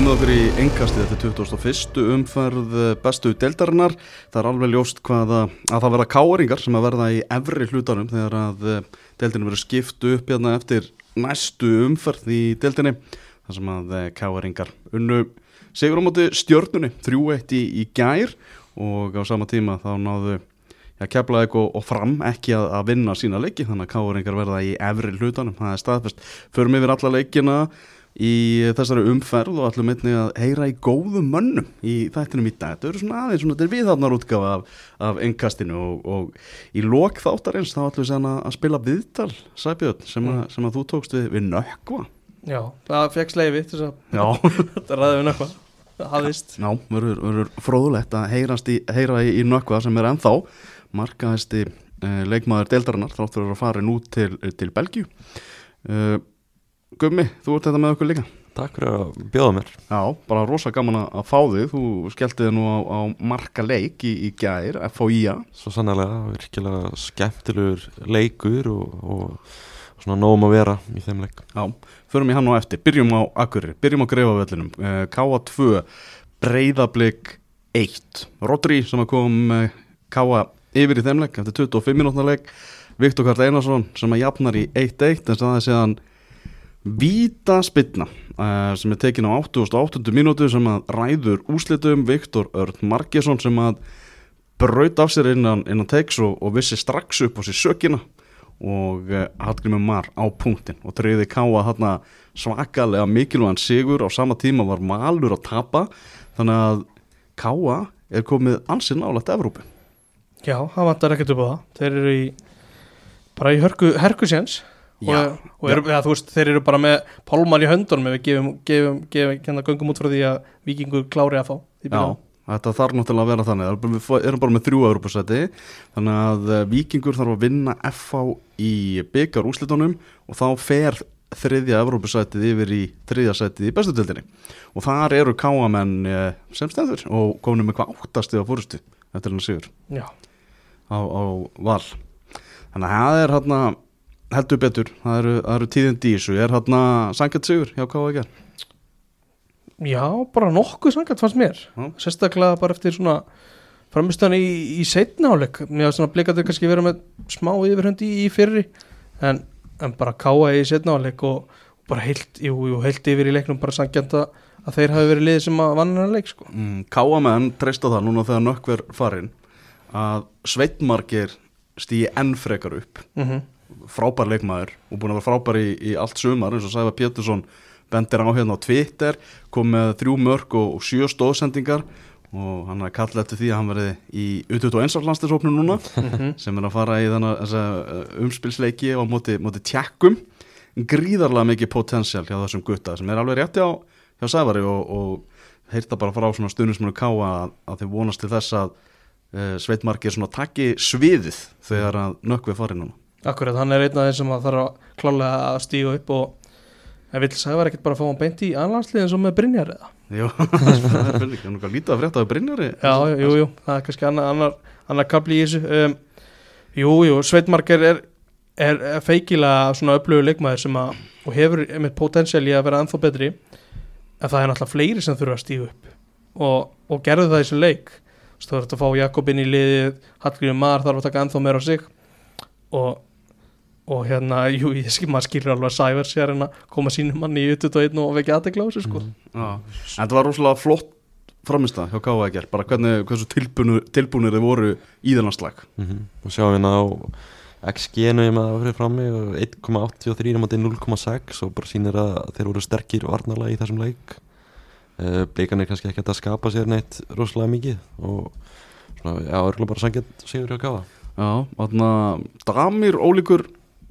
komið okkur í engastið þetta 21. umferð bestu deildarinnar. Það er alveg ljóst hvað að, að það verða káeringar sem að verða í efri hlutanum þegar að eh, deildinu verður skiptu upp hérna eftir næstu umferð í deildinni. Það sem að eh, káeringar unnu sigur á móti stjörnunni 3-1 í, í gær og á sama tíma þá náðu Já, keflaði eitthvað og fram ekki að, að vinna sína leiki þannig að káringar verða í efri hlutanum, það er staðfest. Förum yfir alla leikina í þessari umferð og ætlum einnig að heyra í góðum mönnum í þættinum í dag. Þetta eru svona aðeins svona þetta er viðhafnar útgafa af, af engkastinu og, og í lok þáttarins þá ætlum við sérna að spila viðtal Sæbjörn sem, mm. sem að þú tókst við, við nökkva. Já, það fegst leiði þess að þetta ræði við nökkva. Það hafðist. Já, verður fróðulegt að í, heyra í, í nökkva sem er ennþá markaðisti uh, leikmaður deildarinnar þáttur að fara nú til, til Belgíu uh, Gummi, þú ert þetta með okkur líka. Takk fyrir að bjóða mér. Já, bara rosa gaman að fá þig. Þú skelltiði nú á, á marka leik í, í gæðir, FHIA Svo sannlega, virkilega skemmtilegur leikur og, og, og svona nógum að vera í þeim leik. Já, förum í hann og eftir, byrjum á Akkurir byrjum á Greifavöllinum, uh, K2 Breiðablík 1 Rodri sem að kom K1 yfir í þeimleik eftir 25 minútna leik. Viktor Karl Einarsson sem að jafnar í 1-1 en það er séðan Víta spilna uh, sem er tekin á 88. minútu sem að ræður úslitum Viktor Örn Margesson sem að braut af sér innan, innan teiks og, og vissi strax upp á sér sökina og uh, Hallgrimur Mar á punktin og treyði káa þarna svakalega mikilvægan sigur. Á sama tíma var malur að tapa þannig að káa er komið ansinn álagt Evrópu. Já, það vantar ekkert upp á það. Þeir eru í bara í hörku, hörkusjans og, og eru, ja, veist, þeir eru bara með pálmar í höndunum ef við gefum, gefum, gefum hérna göngum út frá því að vikingur klári að fá Já, þetta þarf náttúrulega að vera þannig. Við erum bara með þrjú Europasæti þannig að eh, vikingur þarf að vinna FH í byggar úslitunum og þá fer þriðja Europasætið yfir í þriðja sætið í bestutöldinni og þar eru káamenn eh, sem stendur og komum með hvað áttasti á fórstu eftir hennar sigur á, á val. Þannig að það er hérna heldur betur, það eru, eru tíðindi í þessu er hérna sangjart sigur hjá K.A.G. Já, bara nokkuð sangjart fannst mér Já. sérstaklega bara eftir svona framistöðan í, í setnáleik mér var svona blikaður kannski verið með smá yfirhöndi í, í fyrri en, en bara K.A. í setnáleik og, og bara heilt, jú, jú, heilt yfir í leiknum bara sangjant að, þeir hafi verið liðið sem að vann hennar leik sko. mm, K.A. menn treysta það núna þegar nökkver farinn að Sveitmarkir stýi enn frekar upp mm -hmm. Frábær leikmaður og búin að vera frábær í, í allt sumar eins og Sæfa Pétursson bendir á hérna á Twitter kom með þrjú mörg og, og sjö stóðsendingar og hann er kallið eftir því að hann verði í U21 landsleisofnum núna -hmm. sem er að fara í þannig uh, umspilsleiki og móti, móti tjekkum gríðarlega mikið potensial hjá þessum gutta sem er alveg rétti á hjá Sæfari og, og heyrta bara frá svona stundismunu ká að, að þeir vonast til þess að uh, Sveitmarkir svona takki sviðið þegar að nökkvið farið núna Akkurat, hann er einn af þeir sem þarf að klálega að stíga upp og en vil það vera ekkert bara að fá hann beint í anlandsliðin sem með Brynjar eða? Jú, það er líka lítið að frétta af Brynjari. Já, jú, jú, það er kannski annar, annar, annar kapli í þessu. Um, Jú, jú, Sveitmarkir er, er, er feikilega svona upplögu leikmaður sem að og hefur einmitt potensial í að vera ennþá betri en það er náttúrulega fleiri sem þurfa að stíga upp. Og, og gerðu það í þessu leik. Þú þarf að fá Jakobin í liðið Hallgrímur Mar þarf að taka ennþá meira á sig. Og, og hérna jú, ég skil maður skilur alveg að Sæver sér en að koma sínum manni í 21 og vekja aðtegla á þessu sko mm, en þetta var rosalega flott framist það hjá K.A.G. bara hvernig, hversu tilbúinir, tilbúinir þið voru í þennan slag mm -hmm. og sjáum við ná XG-nu ég maður fyrir frammi 1,83 á 0,6 og bara sínir að þeir voru sterkir varnarlega í þessum leik uh, Blíkan er kannski ekki að skapa sér neitt rosalega mikið og svona, já, örgulega bara sangjant sigur hjá Káða Já, þarna Damir ólíkur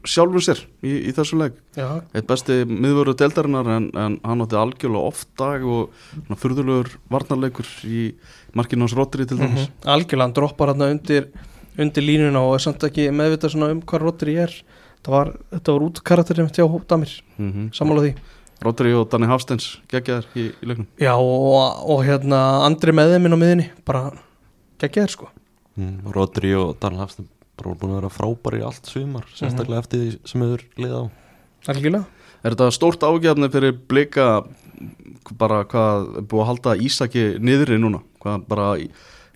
sjálfur sér í, í þessu legg. Eitt besti miðvöru deltarinnar en, en hann átti algjörlega oft dag og fyrðulegur varnarleikur í markinu hans Rodri til dæmis. Mm -hmm. Algjörlega, hann droppar hann undir, undir línuna og er samt ekki meðvitað um hvað Rodri er. Þetta var, var út karakterinn hjá Damir. Mm -hmm. samála því. Rodri og Danni Hafsteins geggjaðar í, í leiknum. Já og, og hérna Andri með þeim inn á miðinni bara geggjaðar sko. Mm, Rodri og Danni Hafstein bara búin að vera frábæri í allt sumar sérstaklega mm -hmm. eftir því sem hefur lið á. Algjörlega Er þetta stórt ágjafni fyrir blika bara hvað búið að halda Ísaki niðri núna? Hvað bara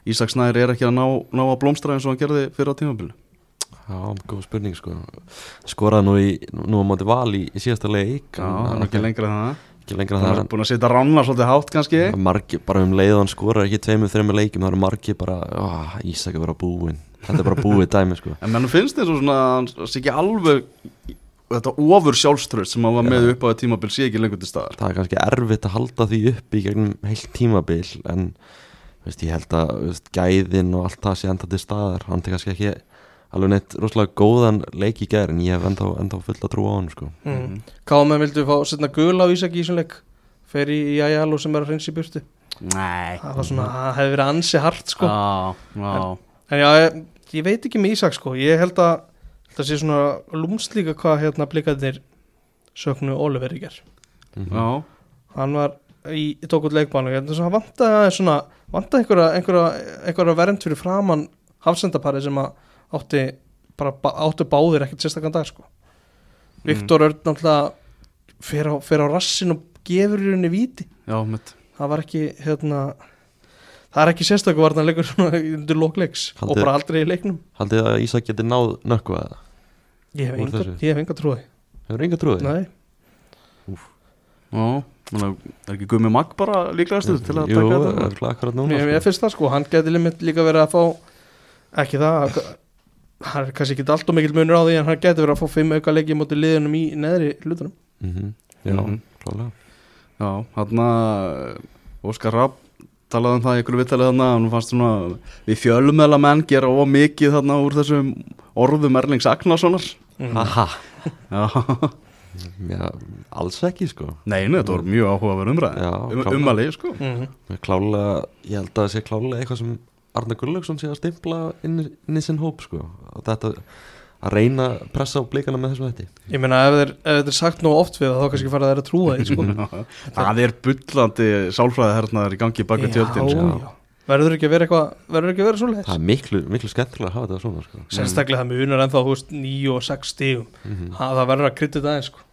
Ísak Snæri er ekki að ná, ná að blómstra eins og hann gerði fyrir á tímabilinu? Já, góð spurning sko. Skoraði nú, í, nú á móti val í, í síðasta leik Já, hann er ekki lengra en það. ekki lengra Það það er búin að setja rannar svolítið hátt kannski. Margir, bara um leiðan skorar ekki tveimur, þreimur leikjum, það eru margir bara, ó, Ísak er bara búinn, þetta er bara búið dæmi, sko. En mennum finnst og svona hann sé ekki alveg þetta ofur sjálfströð sem hann var með upp á þetta tímabil sé ekki lengur til staðar. Það er kannski erfitt að halda því upp í gegnum heilt tímabil, en, veist, ég held að, veist, gæðin og allt það sé enda til staðar, hann er kannski ekki alveg neitt rosalega góðan leik í gerð, en ég hef enda, enda fullt að trúa á hann, sko. mm. Káma vildu fá setna gula á Ísaki í þessum leik? Fer í Jæjalo sem er að hreinsa í burtu. Nei. Það var svona, það hefði verið ansi hart sko. Já, já. En já, ég, veit ekki með Ísak sko. Ég held að það sé svona lúmst líka hvað hérna blikarnir söknu Oliver í ger Mhm. Já, hann var í, í tók út leikbánu ég held að hann vantaði svona vantaði einhverja, einhverja, einhverja vernd fyrir framann hafsendapari sem að átti bara ba- áttu báðir ekkert sérstakann dag sko. Viktor Örn náttúrulega fer á, fer á rassin og gefur í rauninni víti. Já, það var ekki hérna það er ekki sérstaklega varna leikur svona undir lókleiks og bara aldrei í leiknum Haldið að Ísak geti náð nökku að það? ég hef enga, trúið Hefur enga trúið? nei, menna, er ekki Gumi Magg bara líklegastu til að Jú, taka það þetta er akkurat núna, ég, ég sko. finnst það sko hann geti limit líka verið að fá ekki það hann er kannski ekki allt og mikil munur á því en hann geti verið að fá fimm auka leiki mútið liðunum í neðri hlutunum Mhm. Já, Mhm. klálega. Já, hann að Óskar Rapp talaði um það í ykkur vittalið þarna hann fannst svona við fjölumela menn gera of mikið þarna úr þessum orðum Erlings Agnarssonar mm. Aha. Já, Já, alls ekki, sko. nei, nei, þetta voru mjög áhugaverð umræð um, umali, sko Mm. Klálega, ég held að það sé klálega eitthvað sem Arne Gullaugsson sé að stimpla inn, inn í sinn hóp, sko. Og þetta að reyna að pressa á blikana með þessum þetta. ég meina ef þetta er sagt nú oft við það, þá kannski fara þeir að trúa því sko. Það er bullandi sálfræði hernaðar í gangi bak við tjöldin sko. verður ekki að vera eitthvað verður ekki að vera Það svoleiðis er miklu, miklu skemmtilega að hafa þetta svona, sko. sérstaklega það munar ennþá veist, 9 og 6 stígum Mhm. Ha, það verður að krytta þetta aðeins sko.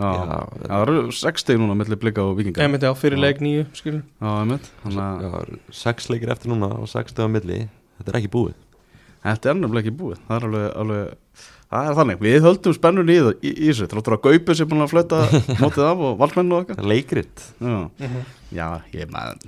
Það eru 60 núna millir blika og vikinga ég myndi á fyrir leik 9 skilur Já, einmitt Þannig að Já, það eru sex leikir eftir núna og sex stöða milli. Þetta er ekki búið. Þetta er nefnilega ekki búið Það er alveg, alveg Það er þannig, við höldum spennun í, það- þessu Þráttur að Gaupi sem búin að flöta mótið af og valsmenn og Það er leikrit. eitthvað Já, Mhm. já ég með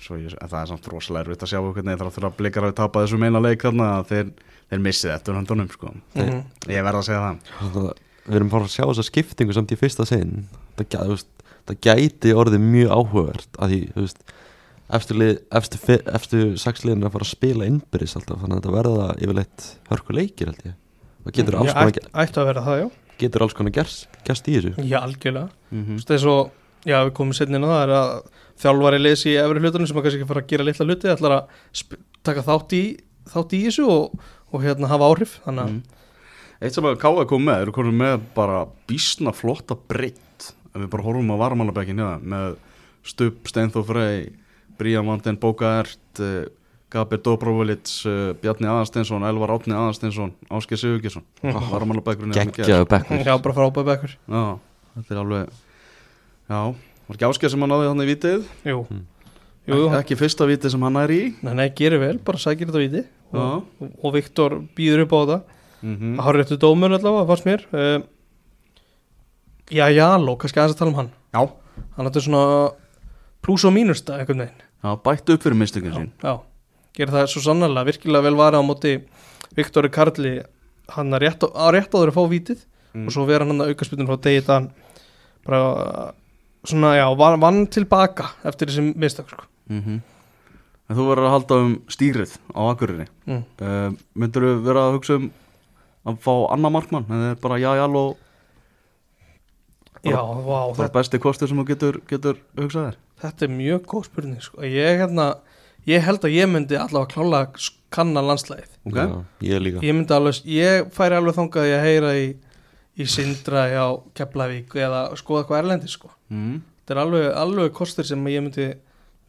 Svo ég, en það er samt rosalega erfitt að sjá hvernig þráttur að blikar hafi tapað þessum eina leik þarna að þeir, þeir missið eftir höndunum sko. Mhm. Ég verð að segja það Þannig að við erum bara að sjá þessa skiptingu samt í fyrsta sinn það, veist, það gæti orðið mjög áhugavert að því þú veist, efstu, lið, efstu, fi- efstu sex liðin að fara að spila innbyrðis alltaf þannig að þetta verða yfirleitt hörku leikir held ég. Það getur alls konar, ætti, ætti að vera það, já. getur alls konar gerst, gerst í þessu. Já, algjörlega. Mm veist, eins og, já, við komum setni inn á það er að þjálfari lesi í efri hlutunum sem að kannski ekki fara að gera litla hluti ætlar að taka þátt í þátt í þessu og, og hérna hafa áhrif þannig að, Mm. Eitt sem að Káa kom með, eru konum með bara bísna flotta breytt við bara horfum á varmalabekkin hérna Brían Vanden, Bókaert uh, Gabir Dobrovolits uh, Bjarni Aðarsteinsson, Elvar Átni Aðarsteinsson Ásker Sigurgesson, Mhm. varmalabekkurinn geggjaðu bekkur. Já, bara frábæð bekkur. Já, þetta er alveg Já, var ekki Ásker sem hann náði hann í vitið Jú, Mm. jú, jú. Ek, ekki fyrsta vitið sem hann er í? Nei, nei, gerir vel, bara sækir þetta viti Já, og, og, og Viktor býður upp á þetta. Mm Það har réttu dómur allavega, fannst mér. Uh, Já, Jaló, kannski aðeins að tala um hann. Já, Hann hættu svona pluss og mínust einhvern veginn já bættu upp fyrir mistökin sín. Já, gerir það svo sannarlega. Virkilega vel vara á móti Viktori Karli. Hann er rétt, á- áður að fá vítið Mm. og svo vera hann að auka spilnum frá degi þann bara svona já, vann, vann tilbaka eftir þessi mistök sko. mm En þú verður að halda um stýrið á Akureyri. Mm. uh, Myndur þú vera að hugsa um að fá annar markmann? En það er bara já, já, og Já, vá, bara þetta, besti kostur sem þú getur, getur hugsað þér þetta er mjög góð spurning sko. ég, hérna, ég held að ég myndi allavega klála kanna landslæðið Ok, Já, ég líka ég myndi alveg, ég færi alveg þangað að ég heyra í, í Sindra hjá Keflavík eða skoða hvað erlendi sko. mm. þetta er alveg, alveg kostur sem ég myndi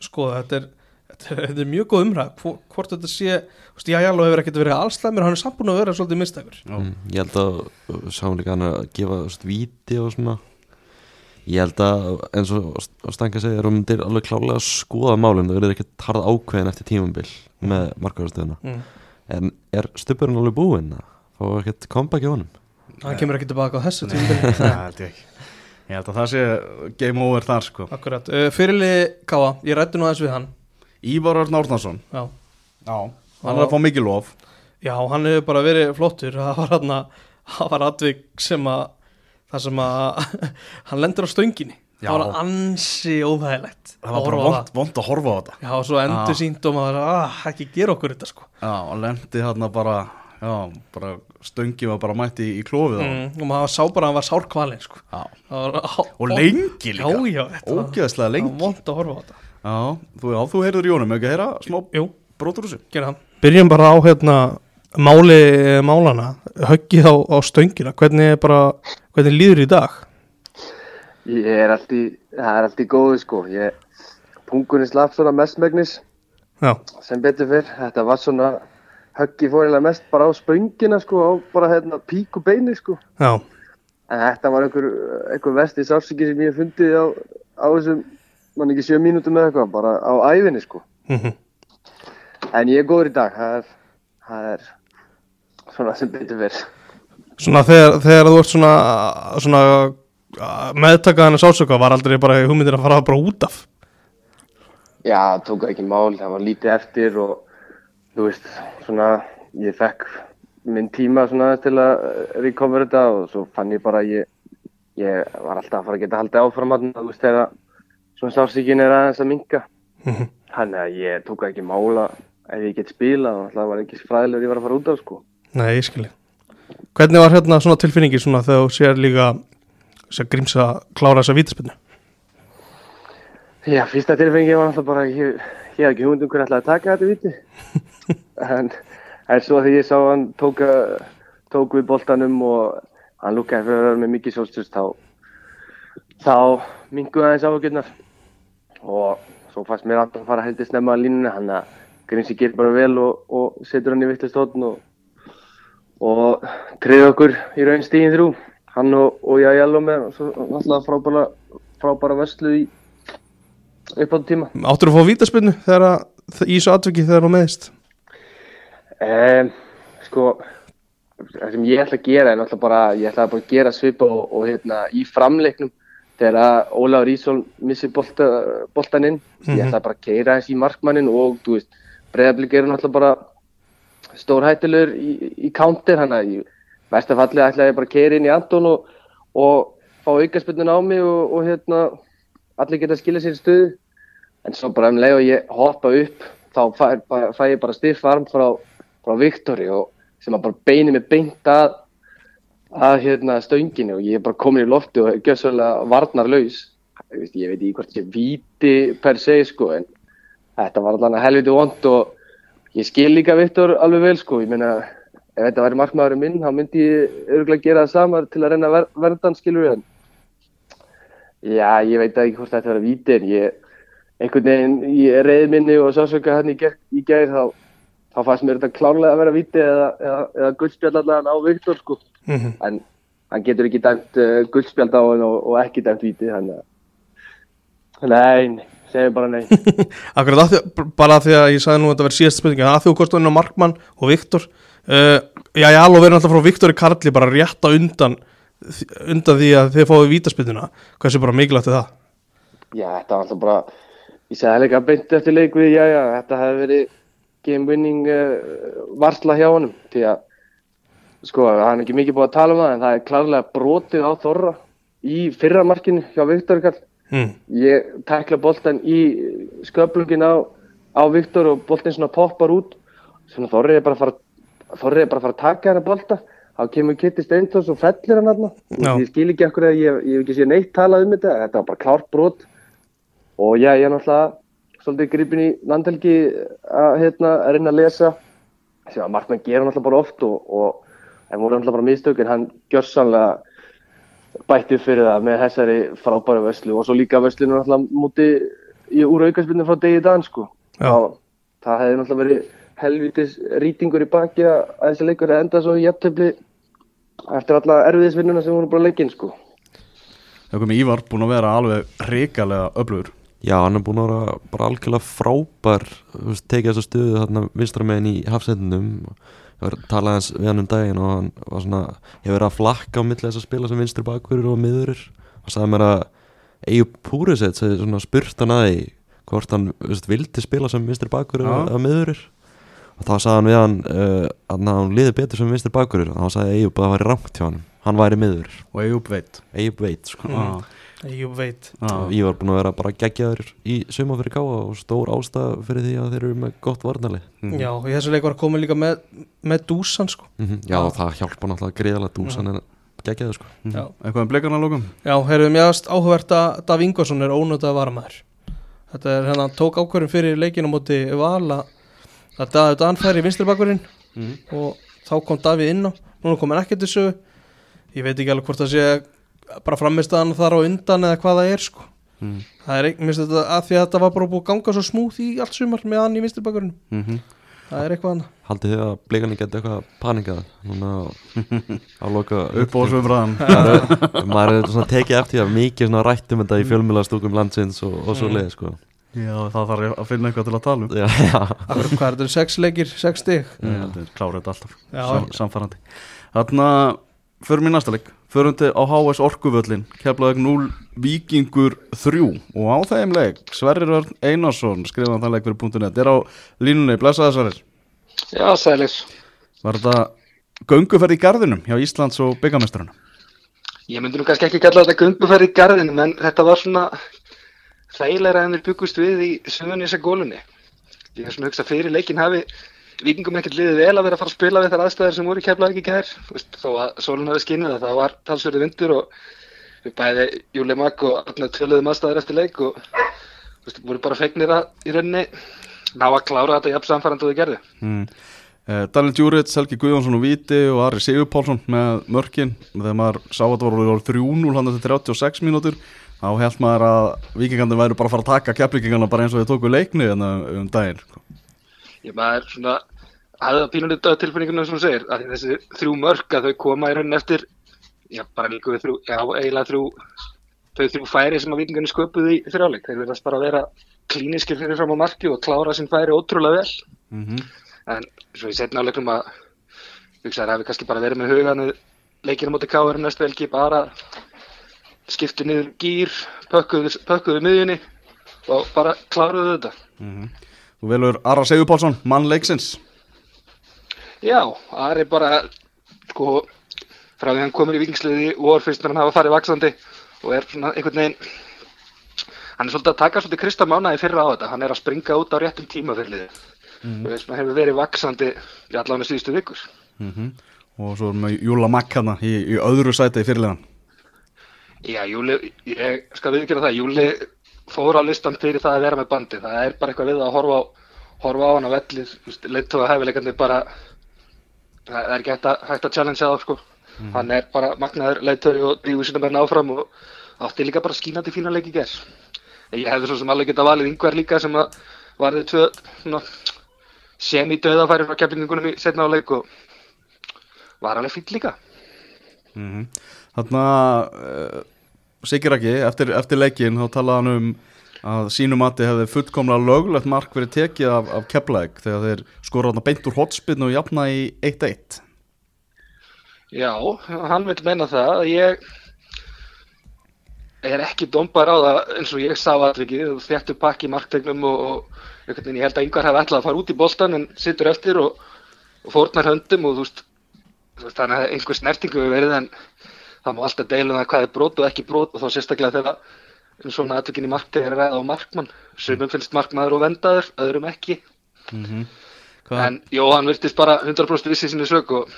skoða þetta er, þetta er, þetta er mjög góð umræð Hvor- hvort þetta sé, já, já, hefur ekkert verið allslæmur, hann er samt búin að vera svolítið mistækur Já. mm, ég held að sáum líka hann að gefa víti og svona Ég held að eins og Stanka segir um þeir alveg klálega að skoða málum það verður ekkert harð ákveðin eftir tímumbil með markaðarstöðuna. Mm. en er stupurinn alveg búinn að fá ekkert comeback í honum? Hann kemur ekki tilbaka á þessu Það held ég ekki. Ég held að það sé game over þar sko. Akkurat, uh, fyrirli Káa, ég rætti nú aðeins við hann. Ívar Örn Árnarsson Já, Já. Hann er að fá mikið lof. Já hann hefur bara verið flottur. Það var hann það var atvik sem að það sem að hann lendur á stönginni. Já. það var ansi óþægilegt Það var að bara vond, vond að horfa á þetta. Já, og svo endur Já. sínt og maður ah, ekki gera okkur þetta sko. Já, og lendi hann bara Já, bara stöngi var bara mætti í, í klófið á. Hann mm, og maður sá bara að hann var sárkvalinn sko. Var, á, Og lengi líka. Ógeðslega lengi. vond að horfa á þetta. Já, þú, já, þú heyrður í honum, ekki að heyra smá Jú, brotur úr þessu? Gera það. Byrjum bara á hérna máli málana höggið á, á stöngina. Hvernig, er bara, hvernig líður í dag? Ég er allt í, það er allt í góðu sko, ég, pungunni slapp svona mestmegnis Já, sem betur fyrr, þetta var svona höggi fórilega mest bara á spöngina sko, á bara hérna píku beini sko, já, en þetta var einhver, einhver vesti sársiki sem ég fundið á, á þessum, mann ekki sjö mínútum eða eitthvað, bara á æfinni sko, mhm. En ég er góður í dag, það er, það er svona sem betur fyrr. Svona þegar, þegar þú ert svona, svona meðtakaðan að sásöka var aldrei bara hugmyndir að fara bara út af Já, tók ekki mál, það var lítið eftir og þú veist, svona, ég fekk minn tíma svona til að recover þetta og svo fann ég bara að ég, ég var alltaf að fara að geta haldið áfram að þú veist, þegar svona sársíkin er aðeins að minka. Mhm. Þannig að ég tók ekki mála ef ég get spila og það var ekki fræðilegur ég var að fara út af sko. Nei, ég skilji Hvernig var hérna svona tilfinningi svona þegar þú sér líka sér grímsa klára þessa vítaspinnu? Já, fyrsta tilfengi var alltaf bara, ég, ég hef ekki hugmynd um hver ætlaði að taka þetta viti. en, en svo þegar ég sá hann tók, tók við boltanum og hann lukkaði fyrir að vera með mikið sjálfstyrst, þá, þá minguði aðeins áhugjurnar. Og svo fannst mér alltaf að fara heldur snemma að línuna, hann að Grimsi gerir bara vel og, og setur hann í vittlust hóttin og, og treði okkur í raun stíðin þrjú. Hann og, og ég að með og svo alltaf frábæra, frábæra vörslu í upp á tíma. Áttur að fá vítaspinnu þegar að, í þessu atveki þegar þú meðist? Um, sko, það sem ég ætla að gera er náttúrulega bara, ég ætla bara að gera svipa og, og hérna í framleiknum þegar að Ólafur Ísól missir bolta, boltan inn, ég ætla bara að keira eins í markmannin og þú veist, breyðablík eru náttúrulega bara stórhættilegur í, í counter, hann að í vestafalli ætla ég bara að keira inn í Anton og, og fá aukarspillin á mig og, og hérna allir geta að skilja sér í stöðu en svo bara um leið og ég hoppa upp þá fæ, fæ, ég bara stiff arm frá, frá Viktori og sem að bara beini mig beint að að hérna stönginu og ég er bara komin í lofti og gjössalega varnarlaus. Ég, veit ekki hvort ég víti per se sko en þetta var allavega helviti vond og ég skil líka Viktor alveg vel sko. Ég meina ef þetta væri markmaðurinn minn þá myndi ég örgulega gera það sama til að reyna að ver, verðan skilur við en já ég veit ekki hvort þetta var víti en ég einhvern veginn í reyð minni og sásöka hann í, gær þá, þá fannst mér þetta klárlega að vera víti eða, eða, eða guldspjall allavega á Viktor sko. Mm -hmm. en hann getur ekki dæmt uh, guldspjald á hann og, og ekki dæmt víti þannig að nei, segjum bara nei. Akkurat, að því, bara að því að ég sagði nú að þetta verið síðast spurninga, að því kostum inn á Markmann og Viktor uh, Já, ég alveg verið alltaf frá Viktori Karli bara rétt á undan undan því að þið fáið vítaspinduna hversu bara mikilvægt það? já, þetta var alltaf bara ég segði líka beint eftir leik við já, já, þetta hefði verið game winning uh, varsla hjá honum. Því að sko, hann er ekki mikið búið að tala um það en það er klárlega brotið á Þorra í fyrra markinu hjá Viktor Karl Mm. ég tekla boltan í sköflungin á, á Viktor og boltin svona poppar út. Þorrið er bara að fara er bara að fara að taka hennar bolta. Þá kemur Kitty Steintós og fellir hann hann Já. ég skil ekki ekkur að ég, hef ekki séð neitt talað um þetta. Þetta var bara klárt brot. Og já, ég er náttúrulega svolítið gripin í landhelgi að, hérna, að reyna að lesa. Sem að markmann gera náttúrulega bara oft og, og en voru náttúrulega bara mistök en hann gjörsanlega bætti upp fyrir það með þessari frábæru vöslu og svo líka vöslinu náttúrulega múti í úr aukarspilnum frá degi dan sko. Þá- það hefði náttúrulega verið helvitis rýtingur í baki að þessi leikur hefði endað svo í jafntöfli eftir alla erfiðisvinnuna sem voru bara leikinn sko. Það komið Ívar búin að vera alveg hrikalega öflugur Já, hann er búin að vera bara algjörlega frábær tekið þessa stöðu þarna vinstra megin í hafsendinum ég var að tala hans við hann um daginn og hann var svona, ég hef verið að flakka á milli þess að spila sem vinstri bakverður og miðurir og sagði mér að Eyju Púrisett spurt hann að því hvort hann veist, vildi spila sem vinstri bakverður Já. eða miðurir og þá sagði hann við hann uh, að hann liði betur sem vinstri bakverður og þá sagði Eyju að það væri rangt hjá hann hann væri miður, og Eyjúb veit Eyju veit sko. mm. Ég veit. Og ég var búin að vera bara geggjaður í suma fyrir káa og stór ástæð fyrir því að þeir eru með gott varnarlið. Mhm. Já, og í þessu leik var að koma líka með, með dúsan sko. Mm Já, það hjálpa náttúrulega greiðalega dúsan en geggjaður sko. Mhm. Já. Eitthvað um bleikarna lókum Já, heyrðum ég aðast áhugavert að Dav Ingvarsson er ónöndað varamæður Þetta er hérna, tók ákvörðum fyrir leikinu á móti Vala að David Dan færi í vinstri bakverðin Mhm. og þá kom Davíð inn á. Núna kom hann ekkert þessu. Ég veit ekki alveg hvort það sé bara framist að hann þar á undan eða hvað það er sko. Mm. það er ekki, minnst þetta að því að þetta var bara búið að ganga svo smúð í allt sumar með hann í vinstri bakverðin Mm það er eitthvað hann Haldið þið að bleikarnir geti eitthvað panikað núna á, loka Upp á svöfraðan Maður er svona tekið eftir að mikið svona rætt um þetta í fjölmjölastókum landsins og, og svo Mm. leið sko. Já, það þarf að finna eitthvað til að tala um. Já, já. Akkur, hvað er þetta, sex leikir, sex stig? Að klára þetta alltaf. Já. Sam, Samfærandi Þarna, förum í næsta leik Förum til á HS Orkuvöllin Keflaðið 0, Víkingur 3 Og á þeim leik, Sverrir Örn Einarsson Skrifaðan þann leik fyrir .net. Er á línunni, blessaði Sverrir. Já, sælis. Var þetta gönguferð í garðinum hjá Íslands og byggamesturinn Ég myndi nú kannski ekki kalla þetta gönguferð í garðinum, en þetta var svona þægilega en þeir byggust við í söðunísa gólunni. Ég er svona að hugsa að fyrir leikin hafi vikingum ekkert liðið vel að vera að fara að spila við þar aðstæðir sem voru keflaði ekki veist, Þó að sólun hafi skinnið að það var talsverði vindur og við bæði Júli Magg og allir töluðum aðstæðir eftir leik og veist, voru bara fegnir að í rauninni ná að klára þetta jafn samfærandi og þau gerðu. mm. uh, Daniel Djuric, Helgi Guðjónsson og Víti og Ari Sigur Pálsson með mörkin þegar maður sá að það voru 3-0 hann til 36 mínútur þá held maður að vikingandi væru bara að fara að taka keflíkingana bara eins og þeir tóku leikni hérna um daginn ég maður svona hafði það pínulegt á tilfinningunum sem þú segir að þessi þrjú mörk að þau koma í rauninni eftir já bara líka við þrjú já eiginlega þrjú þau þrjú færi sem að vikingarnir sköpuðu í þrjáleik þeir verðast bara að vera klíniskir fyrir fram á marki og klára sín færi ótrúlega vel. Mm -hmm. en svo ég setna á leiknum að hugsaður hafi kannski bara verið með huganu leikinu móti káður næstu velgi bara skiptu niður gýr pökkuðu, pökkuðu miðjunni og bara kláruðu þetta. Þú velur Ara Sigur Pálsson, mann leiksins Já, Ari bara sko frá því hann komur í vikingsliði og fyrst með hann hafa farið vaksandi og er svona einhvern veginn hann er svolítið að taka svolítið Krista Mánaði fyrra á þetta, hann er að springa út á réttum tíma fyrir liði Mhm. og þess að hefur verið vaksandi í allan síðustu vikur. Mm og svo erum við Júla Makk hana í, í öðru sæti í fyrirlegan Já, Júli, ég skal viðkjöra það Júli fór á listan fyrir það að vera með bandi. Það er bara eitthvað við að horfa á horfa á hann á vellið, leittóða hæfileikandi bara það er ekki hægt að, hægt að challenge það sko. hann er bara magnaður leittóri og drífur sinna menn áfram og átti líka bara skínandi fína leiki ger ég hefði svo sem alveg geta valið yngvar líka sem að varði tvö svona, semi-döðafæri frá keflingunum í setna á leik og var alveg fýll líka. Mm Þarna uh, Sigir ekki, eftir, eftir leikin þá talaði hann um að sínu mati hefði fullkomlega löglegt mark verið tekið af, af Keflæk þegar þeir skora þarna beint úr hotspinn og jafna í 1-1 Já, hann vil meina það. Að ég er ekki dombar á það eins og ég sá allir þjættu pakki marktegnum og, og veginn ég held að yngvar hefði ætlað að fara út í boltan en sittur eftir og, og fórnar höndum og þú veist, þú veist þannig að einhver snertingu hefur verið en það má alltaf deila um það hvað er brot og ekki brot og þá sérstaklega þegar um svona aðtökin í marktegin er ræða á markmann sumum finnst markmaður og vendaður, öðrum ekki mm -hmm. en jó, hann virtist bara 100% vissi sinni sök og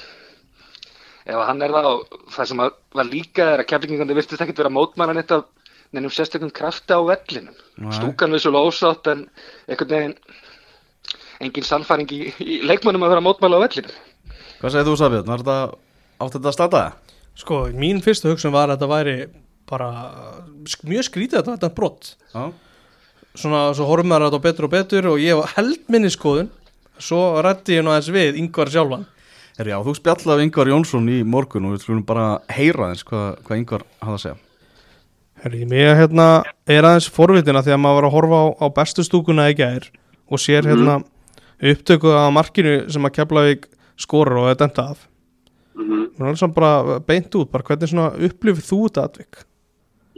ef hann er það og það sem var líka er að keflingandi virtist ekkert vera mótmannan eitt af nefnum sérstökum krafti á vellinum Nei. stúkan við svo ósátt en einhvern veginn engin sannfæring í, í leikmönnum að vera mótmæla á vellinum Hvað segir þú Safið? Var þetta átt þetta að starta? Sko, mín fyrsta hugsun var að þetta væri bara mjög skrítið að þetta er brott Já. Svona, svo horfum maður á þetta betur og betur og ég var held minni skoðun svo rætti ég nú aðeins við yngvar sjálfan. Herri, já, þú spjallaði Ingvar Jónsson í morgun og við skulum bara heyra eins hvað, hvað Ingvar hafði að segja. Herri, mér hérna er aðeins forvitina því að maður var að horfa á, á bestu stúkuna í gær og sér hérna upptöku af markinu sem að Keflavík skorur og er dæmt af. Mhm. og alveg svona bara beint út, bara hvernig svona upplifið þú þetta atvik?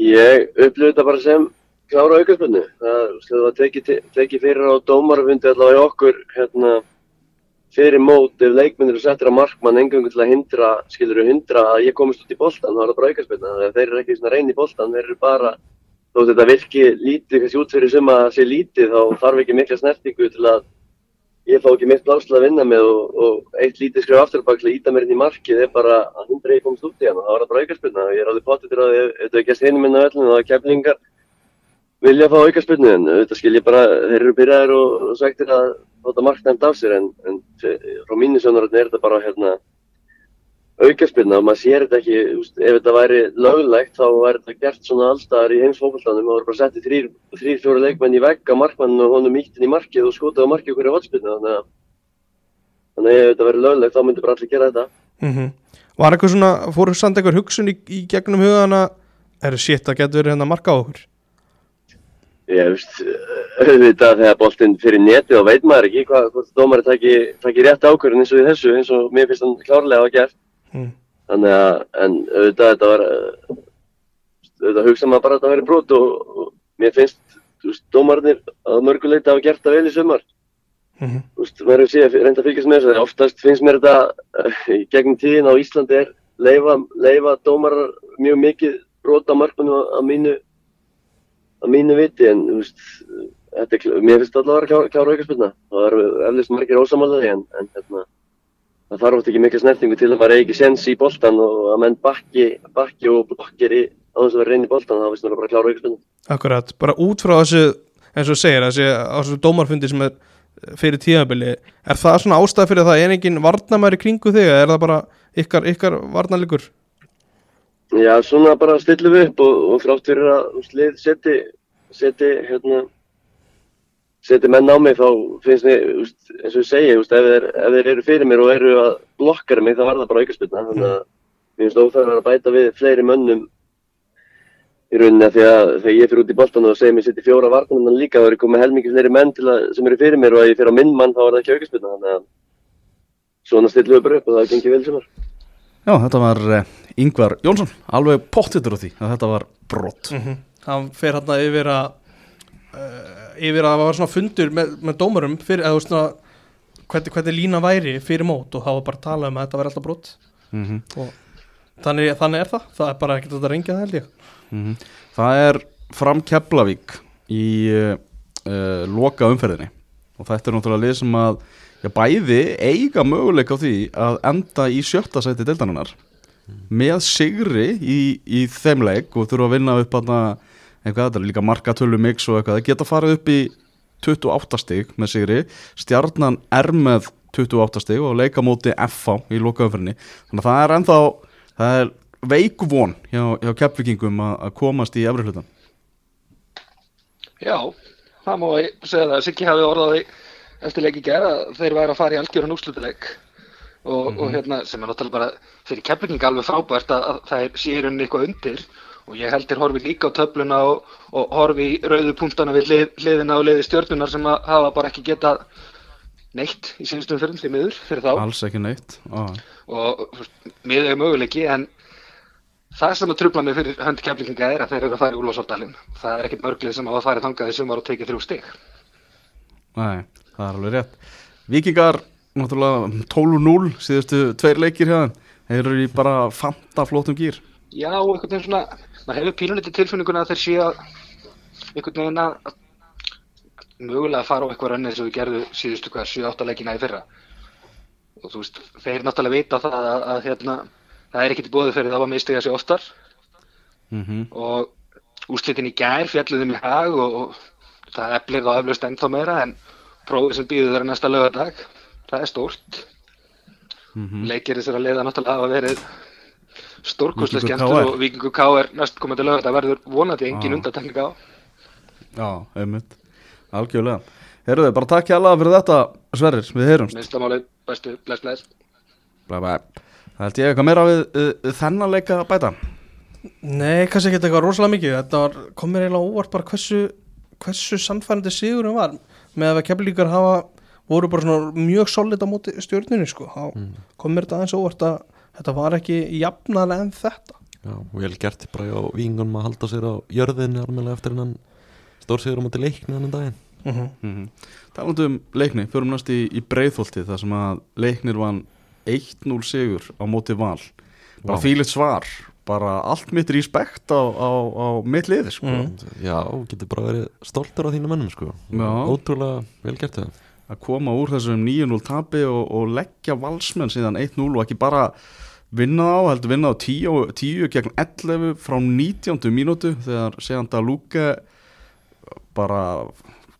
Ég upplifði þetta bara sem klára aukarspunni. Það, var tekið, tekið fyrir á dómarafundi allavega í okkur hérna, fyrir mót ef leikmennir settir að markmann engangu til að hindra, skilur hindra að ég komist út í boltan, þá er það bara að þeir eru ekki svona reyni í boltan, þeir eru bara, þó þetta virki lítið, kannski út fyrir sem að sé lítið, þá þarf ekki mikla snertingu til að ég fá ekki mitt blásla að vinna með og, og eitt lítið skrif afturbak til að íta mér inn í markið er bara að hindra ég komst út í hann og það var það bara aukarspunna. Ég er alveg potið til að ef þetta ekki að steinu minna vellinu þá er keflingar vilja fá aukarspunni en þetta skil ég bara, þeir eru byrjaðir og, og svektir að þetta marknæmt af sér en, en fe- frá mínu sjónaröðin er þetta bara hérna aukarspunna og maður sér þetta ekki, úst, ef þetta væri löglegt þá væri þetta gert svona allstaðar í heimsfókvöldunum og voru bara settið þrýr, þrýr fjóri leikmenn í vegg á markmann og honum íttin í markið og skotað á markið í hotspinnu þannig að þannig að ef þetta væri löglegt þá myndi bara allir gera þetta. Mm Var eitthvað svona, fóru samt eitthvað hugsun í, í gegnum hugana er shit, það getur verið hérna marka á okkur? Ég veist, auðvitað þegar boltinn fyrir netið þá veit maður ekki hvað, hvort dómari og og. Mm. Þannig að, en auðvitað þetta var, eh, auðvitað hugsa maður bara að þetta væri brot og, og mér finnst, dómarnir að mörguleita hafa gert það vel í sumar. Mhm. Þú veist, maður hefur síðan reynda að fylgjast með þessu, oftast finnst mér þetta eh, í gegnum tíðin á Íslandi er leifa, leifa dómarar mjög mikið brot á markmannu að mínu að mínu viti en veist, þetta mér finnst allavega að vera klára, klára aukarspilna það eru eflust margir ósamálaði en, en hérna, það þarf oft ekki mikla snertingu til að maður eigi ekki sens í boltan og að menn bakki, bakki og blokkir í þess að vera reyni í boltan þá finnst mér bara að klára aukarspilna Akkurat, bara út frá þessu eins og segir, þessi, á þessu dómarfundi sem er fyrir tíðabili er það svona ástæð fyrir það, er engin varnamæri kringu þig, eða er það bara ykkar, ykkar varnaligur? Já, svona bara stillum við upp og, og þrátt fyrir að þú veist, lið seti, seti, hérna, seti menn á mig þá finnst mér, eins og ég veist, ef, þeir, ef þeir eru fyrir mér og eru að blokkara mig þá var það bara aukarspilna. Þannig að mér finnst óþægðan að bæta við fleiri mönnum í rauninni að því að þegar ég fyrir út í boltan og segir mér setja fjóra varnamenn líka þá er ég komið helmingi fleiri menn til að, sem eru fyrir mér og að ég fyrir á minn mann þá er það ekki aukarspilna. Þannig að svona stillum við bara upp og það gengið vel sem var. Já, þetta var Yngvar Jónsson, alveg pottittur á því að þetta var brott. Mm Hann fer hérna yfir að uh, yfir að það var svona fundur með, með dómarum fyrir, eða þú veist svona hvernig, hvernig lína væri fyrir mót og það var bara að tala um að þetta væri alltaf brott Mm og þannig, þannig er það, það er bara ekkert að ringja það held ég. Mhm. Það er fram Keflavík í uh, loka umferðinni. Og þetta er náttúrulega lið sem að já, bæði eiga möguleik á því að enda í sjötta sæti deildarinnar. Með sigri í, í þeim leik og þurfa að vinna upp að eitthvað þetta er líka markatölu mix og eitthvað. Það geta farið upp í 28 stig með sigri, stjarnan er með 28 stig og leika móti FH í loka umferðinni þannig að það er ennþá það er veik von hjá, hjá keppvikingum að komast í efri hlutan Já, það má ég segja það. Siggi hafi orðaði eftir leiki gera að þeir væri að fara í algjörun úrslutileik og, og hérna sem er náttúrulega bara fyrir kepping alveg frábært að, að það er sérun eitthvað undir og ég heldur horfi líka á töfluna og, og horfi í rauðu punktana við hlið, hliðina og liði stjörnunar sem að hafa bara ekki getað neitt í sínstum fyrir því miður fyrir þá. Alls ekki neitt. Á. og miður er möguleiki en það sem að trubla mig fyrir hönd keflinga er að þeir eru að fara í Úlfarsóldalinn það er ekkit mörglið sem hafa farið þangað í sumar og tekið þrjú stig. Nei, það er alveg rétt. Vikingar, náttúrulega 12-0 síðustu tveir leikir hérna þeir eru í bara fanta flottum gýr já, veginn svona maður hefur pínulítið tilfinninguna að þeir séu að einhvern veginn að að mögulega að fara á eitthvað rönnið sem við gerðu síðustu hvað 7-8 leikina í fyrra og þú veist, þeir náttúrulega vita það að, að, að hérna, það er ekkit bóðið fyrir þá að mistiga sig oftar mm -hmm. og úrslitin í gær fjalluðum í hag og, og það eflir þá eflaust ennþá meira en prófið sem býður þeirra næsta lögadag það er stórt Mm -hmm. leikir þessar að leiða náttúrulega hafa verið stórkostlega Víkingur skemmtur KR. og Víkingur K er næst komandi lögadag verður vonandi engin undantekning á. Já, einmitt, algjörlega. Herruðu, bara takk hjá fyrir þetta Sverrir, við heyrumst. Minnstamáli, bestu, bless bless. Blæ, blæ. Það held ég eitthvað meira við uh, þennan leika að bæta? Nei, kannski ekki eitthvað rosalega mikið. Þetta var, kom mér eiginlega óvart bara hversu hversu sannfærandi sigurum var. Með að keflíkar hafa voru bara svona mjög solid á móti stjórninu sko, þá Mm. kom mér þetta aðeins óvart að þetta var ekki jafnalega en þetta Já, vel gert bara á vingunum að halda sér á jörðinni almennilega eftir hennan stórsigur á móti leikni hennan daginn mm -hmm. Mm Talandi um leikni, förum næst í, í breiðholti þar sem að leiknir vann 1-0 sigur á móti val bara Vá. fílitt svar bara allt mitt respekt á, á, á mitt liði sko. Mm. Já, getur bara verið stoltur á þínu mönnum sko Já. Ótrúlega vel gert það að koma úr þessum 9-0 tapi og, og leggja valsmenn síðan 1-0 og ekki bara vinna á, heldur vinna á 10, 10 gegn 11 frá 19. mínútu þegar séðan það lúka bara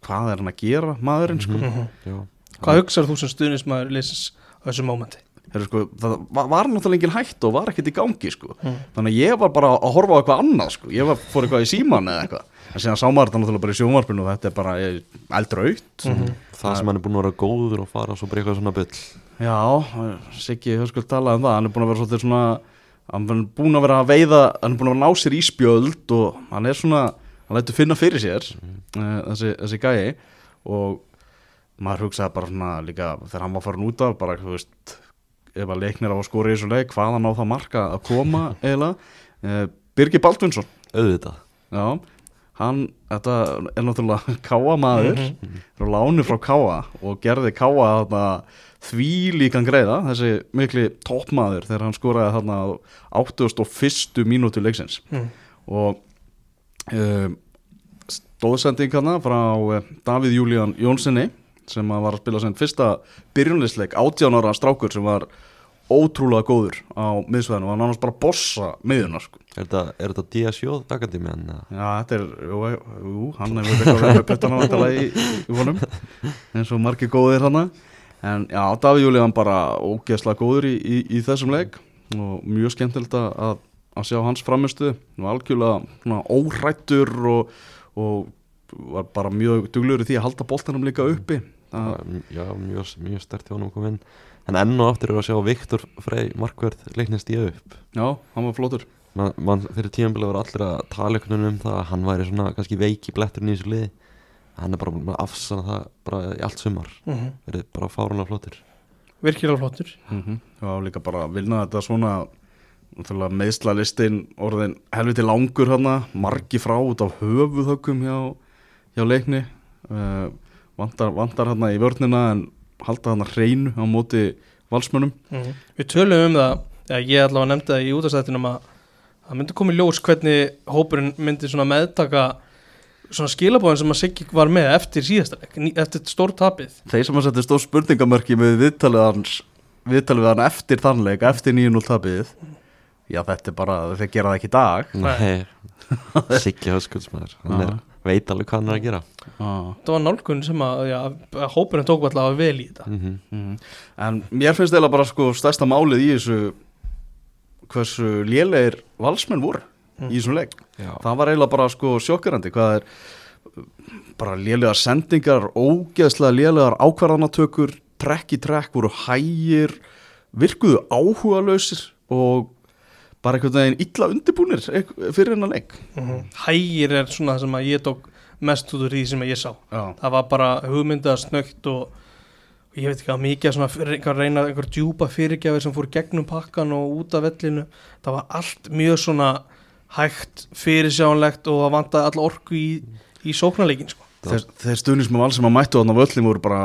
hvað er hann að gera maðurinn sko Mhm. Já, Hvað hugsar þú sem stuðnismæður leysins á þessu mómenti? Sko, það var, náttúrulega engin hætt og var ekkert í gangi sko. Mm. þannig að ég var bara að horfa á eitthvað annað sko. ég var, fór eitthvað í síman eða eitthvað en síðan sá maður þetta náttúrulega bara í sjónvarpinu og þetta er bara eh, eldraut Mhm. Það sem hann er búin að vera góður og fara svo bara í eitthvað svona byll já, Siggi höfskuld talaði um það hann er búin að vera svolítið svona hann er búin að vera að veiða hann er búin að ná sér í spjöld og hann er svona hann lætur finna fyrir sér uh, þessi, þessi gæi. Og maður hugsaði bara svona líka þegar hann var farin út af bara, þú veist, ef að leiknir á að skora í þessu leik, hvaðan á það marka að koma eiginlega, uh, Birgir Baldvinsson. Auðvitað. Já, hann, þetta er náttúrulega káa maður, er á lánu frá káa og gerði káa þarna því líkan greiða, þessi mikli toppmaður þegar hann skoraði þarna á 81. mínútu leiksins Mm. og um, stóðsending hana frá uh, Davíð Júlían Jónssoni sem var að spila sem fyrsta byrjunleisleik 18 ára strákur sem var ótrúlega góður á miðsvæðinu og hann annars bara bossa miðjuna sko. Er þetta, DSJ Akademian? eða? Já, þetta er, jú, jú hann hefur eitthvað verið með puttana vantilega í, í honum eins og margir góðir hana en já, Davíð Júlían bara ógeðslega góður í, í, í þessum leik og mjög skemmtilegt að, að, að sjá hans framistu og algjörlega svona óhrættur og, og var bara mjög duglur í því að halda boltanum líka uppi það, Já, mjög, mjög stert hjá hann að koma inn En enn og aftur er að sjá Viktor Frey Markverð leiknist í upp. Já, hann var flottur. Man, man, Fyrir tímanbili var allir að tala einhvern veginn um það að hann væri svona kannski veiki bletturinn í þessu liði. Hann er bara búin að afsana það bara í allt sumar. Mm -hmm. Verið bara fárunlega flottur Virkilega flottur. Mm -hmm. Já, líka bara að vinna þetta svona meðsla listin orðin helviti langur hana margi frá út af höfuðhöggum hjá, hjá leikni. Uh, vantar, vantar hana í vörnina en halda hana hreinu á móti valsmönnum. Mm. Við tölum um það ég allavega nefndi það í útastættinum að það myndi komið ljós hvernig hópurinn myndi svona meðtaka svona skilabóðin sem að Siggi var með eftir síðasta leik, ný- eftir stórtapið þeir sem að setja stór spurningamörki með viðtalið hans viðtalið við hann eftir þannleik, eftir 9-0 tapiðið já þetta er bara, þeir gera það ekki í dag. Nei. Siggi Höskuldsmaður Hann er, veit alveg hvað hann er að gera ah. það var nálgun sem að, já, að hópurinn tók allavega vel í þetta mm Mm. En mér finnst eða bara sko stærsta málið í þessu hversu lélegir valsmenn voru í þessum leik. Já, Það var eiginlega bara sko sjokkerandi hvað er bara lélegar sendingar, ógeðslega lélegar ákvarðanatökur, trekk í trekk voru hægir, virkuðu áhuga lausir og bara einhvern veginn illa undirbúnir fyrir hennar leik. hægir er svona það sem að ég tók mest út úr því sem ég sá Já. það var bara hugmyndað snögt og, og ég veit ekki að mikið svona fyrir, einhver reyna einhver djúpa fyrirgjafir sem fór gegnum pakkan og út af vellinu það var allt mjög svona hægt fyrirsjánlegt og það vantaði alla orku í, í sóknarleikin sko. Þeir, þeir stuðnismum alls sem að mættu þarna á völlin voru bara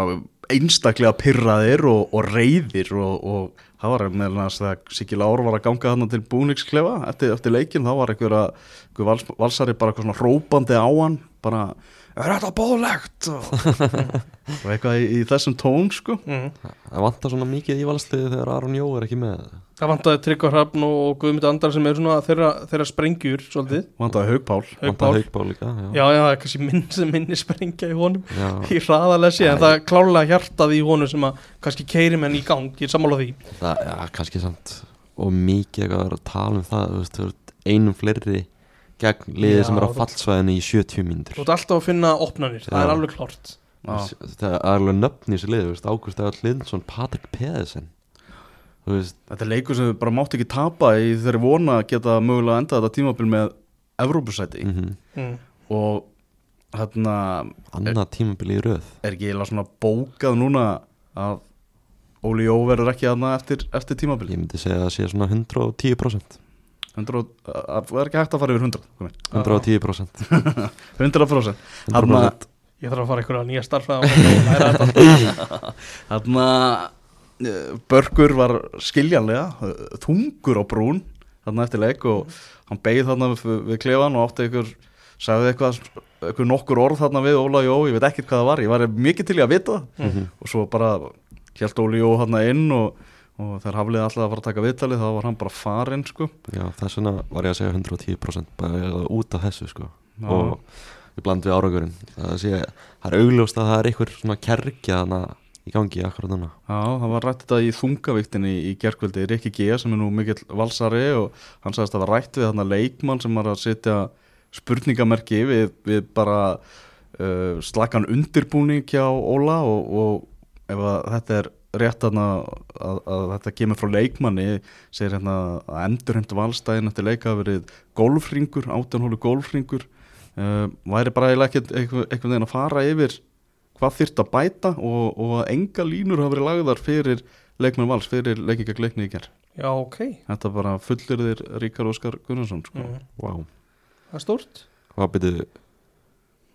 einstaklega pyrraðir og, og reyðir og, og það var meðal annars þegar Siggi Lár var að ganga þarna til búningsklefa eftir, eftir leikin, þá var einhver, að, einhver vals, valsari bara svona hrópandi á hann bara, er þetta bóðlegt og, og eitthvað í, í þessum tón sko. Mm. það vantar svona mikið í valsliði þegar Aron Jó er ekki með. Það vantaði Tryggvar Hrafn og Guðmund Andar sem er svona þeirra, þeirra sprengjur svolítið. Vandaði Haugpál Vantar Pál. Haukbál líka Já, já já það er kannski minn sem minni sprengja í honum. Já. í hraðalessi en það er klárlega hjartað í honum sem að kannski keiri menn í gang, ég er sammála því. Það, já, kannski samt og mikið eitthvað að vera að tala um það þú veist, þú veist, einum fleiri gegn liðið sem er á þú- fallsvæðinu í 70 þú mínútur ert alltaf að finna opnanir, það er alveg klárt. Já. það er alveg nöfn í þessu liði þú veist, Ágúst Eðal Lindsson, Patrik Pedersen. Þú veist, Þetta er leikur sem við bara mátt ekki tapa í þeirri vona að geta mögulega enda þetta tímabil með Evrópusæti. Mm mm. og hérna annað tímabili í röð. er ekki eiginlega svona bókað núna að Óli Jó verður ekki aðna eftir, eftir tímabil? Ég myndi segja að það sé svona 110% 100, að- það er ekki hægt að fara yfir 100 komi. 110% 100% 100% Þarna, Ég þarf að fara nýja starfræða og læra þetta. Þarna eh, Börgur var skiljanlega eh, þungur á brún þarna eftir leik og hann beigð þarna við, við klefan og átti einhver sagði eitthvað, eitthvað nokkur orð þarna við Óla Jó, ég veit ekkert hvað það var ég var mikið til í að vita það. Mhm. og svo bara held Óli Jó þarna inn og, og þegar hafliði alltaf að fara að taka viðtalið þá var hann bara farinn sko. Já, þess vegna var ég að segja 110% bara út af þessu sko. Og ég bland við árangurinn. Það, sé, það er augljóst að það er einhver svona kerkja í gangi akkurat núna. Já, það var rætt þetta í þungavíktinni í gerkvöldi Rikki G sem er nú mikill valsari og hann sagðist að það var rætt við þarna leikmann sem var að setja spurningamerki við, við bara uh, slakan undirbúning hjá Óla og, og ef þetta er rétt þarna að, að þetta kemur frá leikmanni segir hérna að endurheimt valstæðin eftir leika hafi verið golfringur, átjanhólu golfringur uh, væri bara ekkert einhver- einhvern veginn að fara yfir hvað þyrft að bæta og, og að enga línur hafa verið lagðar fyrir leikmenn vals, fyrir leikingak leikni í ger Já, ok, þetta bara fullir þér Ríkar Óskar Gunnarsson sko. mm. wow. það er stórt Hvað byrju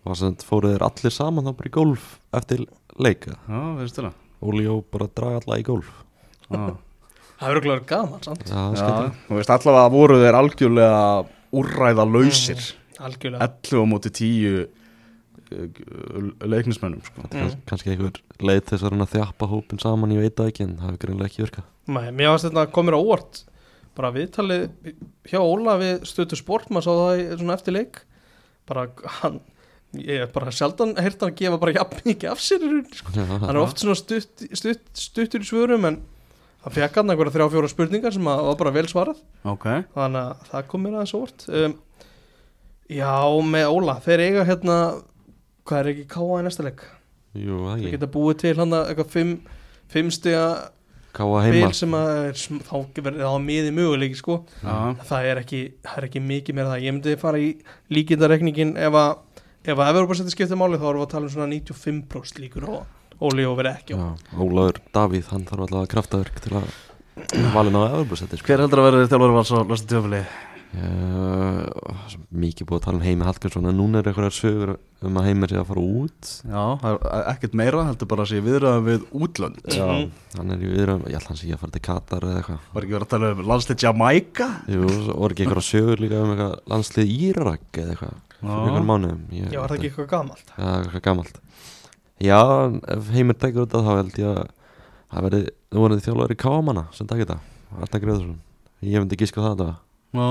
var sem fóruð þeir allir saman þá bara í golf eftir leika já, veist þér það Óli Jó bara draga alla í golf. Já. Það er okkur gaman, sant? Já, Já, þú veist allavega voru þeir algjörlega úrræða lausir Algjörlega. 11 á móti 10 leiknismönnum sko. Kannski, kannski einhver leið þess að þjappa hópin saman, ég veit það ekki en það hefur greinlega ekki virkað. Nei, mér varst þetta að komir á óvart. Bara viðtalið hjá Óla við stötu sport, maður sá það í svona eftir leik. Bara hann ég er bara sjaldan heyrt hann gefa bara jafn mikið af sér sko. hann er oft svona stutt, stutt, stuttur í svörum en hann fekk hann einhverja þrjá fjóra spurningar sem að var bara vel svarað. Ok, þannig að það kom mér aðeins óvart. Um, já, með Óla þeir eiga hérna hvað er ekki káa í næsta það þeir geta búið til hann eitthvað fimm, fimm stiga káa heima. sem að er, þá verður það miði möguleiki sko. Það er ekki, er ekki mikið meira það. Ég myndi fara í líkindarekningin ef að ef að Evropasætti skiptir máli þá erum við að tala um svona 95% líkur og Óli og verið ekki á. Já, Ólaður Davíð, hann þarf alltaf að kraftaverk til að valin á öðrubusetti sko. hver heldur að verður þjálfur vals á næsta tjófili uh, Mikið búið að tala um Heimi Hallgrímsson en núna er eitthvað sögur um að Heimir sé að fara út. Já, það er ekkert meira heldur bara að sé viðraða við útlönd. Já, Mhm. hann er í viðram, ég held hann sé að fara til Katar eða eitthvað. Var ekki verið að tala um landslið Jamaica Jú, svo voru ekki eitthvað sögur líka um eitthvað landslið Írak eða eitthvað fyrir mánuðum ég, já, var það ekki eitthvað gamalt? Já, eitthvað gamalt. Já, ef Heimir tekur þetta þá held ég að það verði, þú voruð þjálfur í Kámanna sem takir þetta, Arna Greðursson Ég myndi gíska á það þetta já,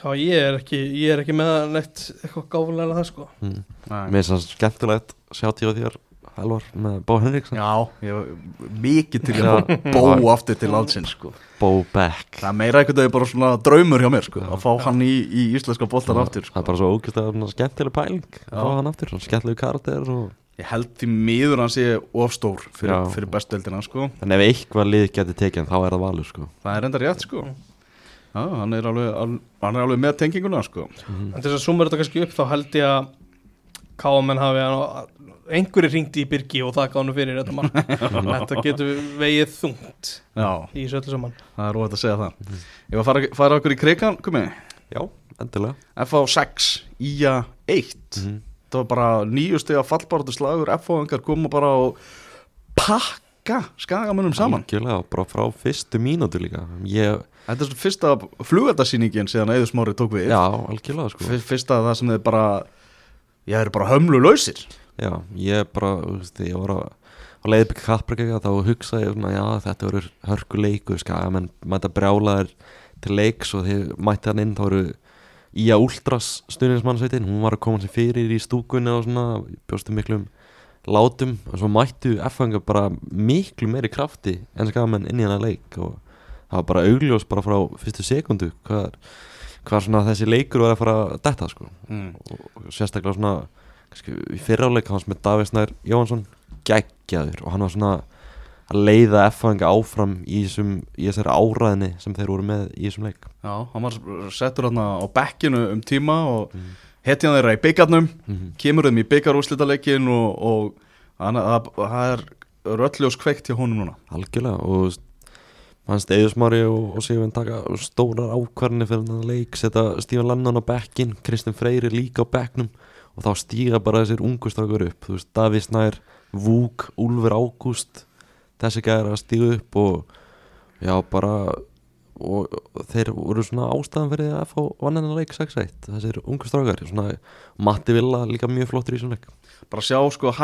já, ég er ekki, ég er ekki með neitt eitthvað gáfulega það sko. Mm. Nei. Mér finnst það skemmtilegt sjá tíu og þér Elvar með Bó Henriksson já ég var mikið til Já. að bó aftur til landsins sko. Bó Beck það er meira einhvern veginn bara svona draumur hjá mér sko, að fá hann í, í íslenska boltar aftur Það sko. er bara svo ógæslega skemmtileg pæling Já. að fá hann aftur, svona skemmtilegu karakter og... ég held því miður hann sé ofstór fyrir, Já. fyrir bestueldina sko. En ef eitthvað lið geti tekið þá er það valur sko. það er enda rétt sko. já, hann, er alveg, al, hann er alveg með tenginguna sko. en til þess að summa þetta kannski upp þá held ég að káamenn hafi hann einhverju ringdi í Birgi og þakka hann fyrir þetta mann. Þetta getur vegið þungt já, í þessu öllu saman. Það er óvægt að segja það. Ég var að fara, fara okkur í krigan komið Já, endilega. FH 6, IA 1 Mhm. það var bara nýju steg að fallbáratu slagur FH-engar koma bara og pakka skagamönnum saman. Algjörlega, bara frá fyrstu mínútu líka. Ég, þetta er svo fyrsta flugeldasýningin síðan Eður Smári tók við. Já, algjörlega sko. Fyr- fyrsta það sem þeir bara ég er bara hömlu lausir Já, ég bara, þú veist, ég var að á leiðbygg kapprækja þá hugsaði ég svona, já, þetta verður hörku leiku skaka, menn mæta brjálaðir til leiks og þegar mætti hann inn þá voru Ía Últras stuðnismannsveitin, hún var að koma sér fyrir í stúkunni og svona, bjóstu miklum látum og svo mættu F-fanga bara miklu meiri krafti en skaka menn inn í hana leik og það var bara augljós bara frá fyrstu sekundu hvað, hvað svona þessi leikur var að fara að detta sko mm. og sérstaklega svona í fyrráleik hans með Davís Nær Jóhansson geggjaður og hann var svona að leiða F-fanga áfram í, þessum, í þessari áræðinni sem þeir voru með í þessum leik Já, hann var settur hann á bekkinu um tíma og Mm. hetjan þeirra í byggarnum Mhm. kemur þeim í byggarúslitaleikin og, og hann, það, það er rölljós kveikt hjá honum núna algjörlega og veist, fannst Eðusmári og, og Sigurvin taka stórar ákvarðinni fyrir þennan leik setja Stífan Lennon á bekkin Kristinn Freyri líka á bekknum og þá stíga bara þessir ungustrákur upp. Þú veist, Daví Snær, Vúk, Úlfur Ágúst þessi gæðir að stíga upp og já bara og þeir voru svona ástæðan fyrir að fá vannennan leik 6-1 þessir ungu strákar svona, Matti Villa líka mjög flottur í þessum leik. Bara sjá sko uh,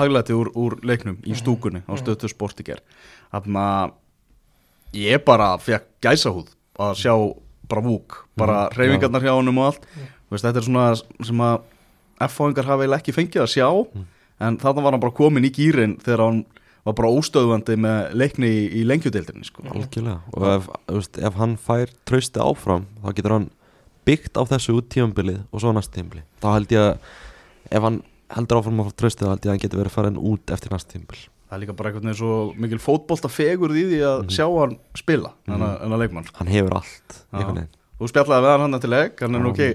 highlighti úr, úr leiknum í stúkunni á stöðtu sportiker þannig að ég bara fekk gæsahúð að sjá bara vúk, bara Mhm, reyfingarnar hjá honum og allt. Veist, þetta er svona sem að hafa eiginlega ekki fengið að sjá en þarna var hann bara komin í gýrin þegar hann var bara óstöðvandi með leikni í, í lengjudeildinni sko. algjörlega. Og ef, veist, ef hann fær trausti áfram þá getur hann byggt á þessu út tímambilið og svo næst tímambilið þá held ég að ef hann heldur áfram að fá trausti þá held ég að hann getur verið farin út eftir næst tímambil það er líka bara veginn svo mikil fótbolta fegur í því að sjá hann spila en að leikmann. Hann hefur allt veginn. Þú spjallaði við hann hann til leik hann er nú ekki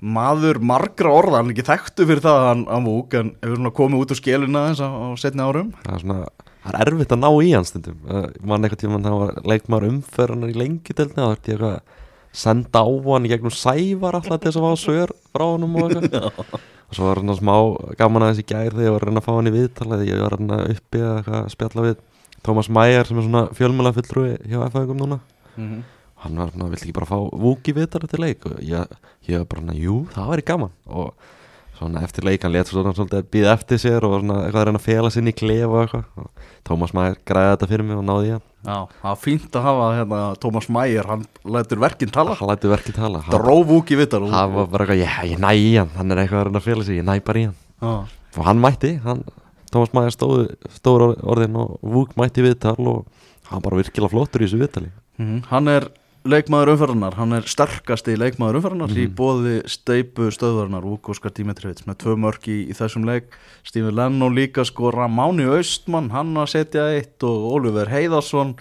maður margra orða hann er ekki þekktu fyrir það að hann, hann vúk en hefur komið út úr skéluna þess á, á setni árum. Það er svona það er erfitt að ná í hann stundum. Uh, mann eitthvað tíma hann var leikmaður umferðanar í lengjudeldina þá ætti ég eitthvað að senda á hann gegnum sævar alltaf til þess að fá svör frá honum og eitthvað. Og svo var hann smá gaman aðeins í gær þegar ég var að reyna að fá hann í viðtala þegar ég var að reyna uppi að eitthvað að spjalla við Tómas Mæjar sem er svona fjölmjöla fulltrúi hjá FAðingum núna. Hann var svona, vill ekki bara fá vúki viðtal eftir leik? Og ég, ég var bara, jú, það væri gaman. Og svona eftir leik hann let svona svolítið að býða eftir sér og svona eitthvað að reyna að fela sinni í klef og eitthvað. Og Tómas Mæjar græði þetta fyrir mig og náði ég Já, það var fínt að hafa hérna, Tómas Mægir, hann lætur verkinn tala. Hann læti verkið tala dróf út í vittar hann var bara eitthvað, ég, ég næ í hann hann er eitthvað að reyna að fela sig, ég næ bara í hann. Já, og hann mætti, hann, Tómas Mæjar stóð stóður orðin og Vúk mætti í viðtal og hann bara virkilega flottur í þessu viðtali. Mhm. Hann er leikmaður umferðarnar, hann er sterkasti leikmaður umferðarnar í bóði steipu stöðvarnar Vúk Óskar Dímetrivits með tvö mörk í, í þessum leik. Stífi Lennon líka skora Máni Austmann, hann að setja eitt og Oliver Heiðarsson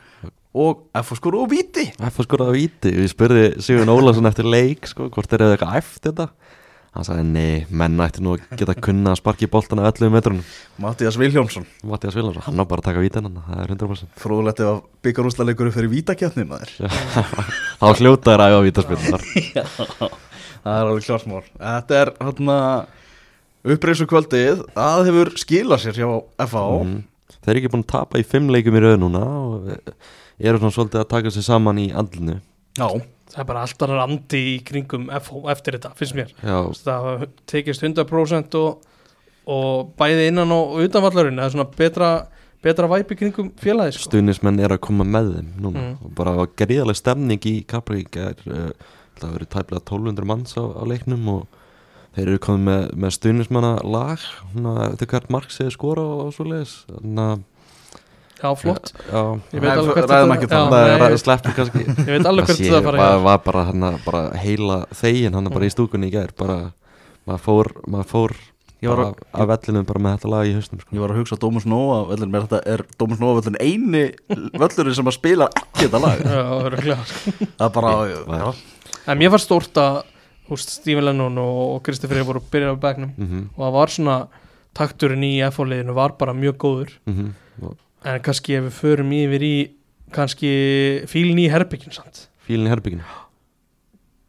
og F skora og Víti. Á íti og ég spurði Sigurinn Ólason eftir leik sko, hvort þeir hefði eitthvað eftir þetta hann sagði nei, menn ætti nú að geta kunna að sparki boltana 11 metrunum. Mattias Viljónsson, Mattias Viljánsson, hann á bara að taka vítan hann það er 100% fróðulegt ef að byggarúsla leikur fyrir vítakjarni maður. Þá hljóta þær að æfa vítaspilnar Það er alveg klarsmál Þetta er hérna uppreysu kvöldið að hefur skilað sér hjá FA mm. þeir eru ekki búin að tapa í 5 leikum í rauð núna og eru svona svolítið að taka sér saman í andlinu Já, það er bara allt annar andi í kringum eftir þetta, finnst mér. Já, það tekist 100% og, og bæði innan og utanvallarinn það er svona betra, betra væp í kringum félagi sko. stuðnismenn er að koma með þeim núna. Mm. og bara greiðaleg stemning í Kaplavík er uh, það verið tæplega 1200 manns á, á leiknum og þeir eru komið með, með stuðnismanna lag hvert mark séu skora og svo leiðis þannig að já, flott, já, ég veit Nei, alveg hvert þetta- það. það er ég veit alveg hvert sé, það fara var, bara, hana, bara heila þegin hann bara í stúkunni í gær. Bara, maður fór, maður fór Ég var bara að- af vellinum bara með þetta lag í hausnum sko. Ég var að hugsa Dómus Nóa völlin, mér þetta er Dómus Nóa völlin eini völlurinn sem að spila ekki þetta lag? Já, örugglega, sko. Það er bara, en mér var stórt að húst, Stephen Lennon og, og Kristoffer voru að byrja á begnum mm og það var svona takturinn í FH-liðinu var bara mjög góður. -hmm. En kannski ef við förum yfir í kannski fílin í herbyggin samt. Fílinn í herbygginu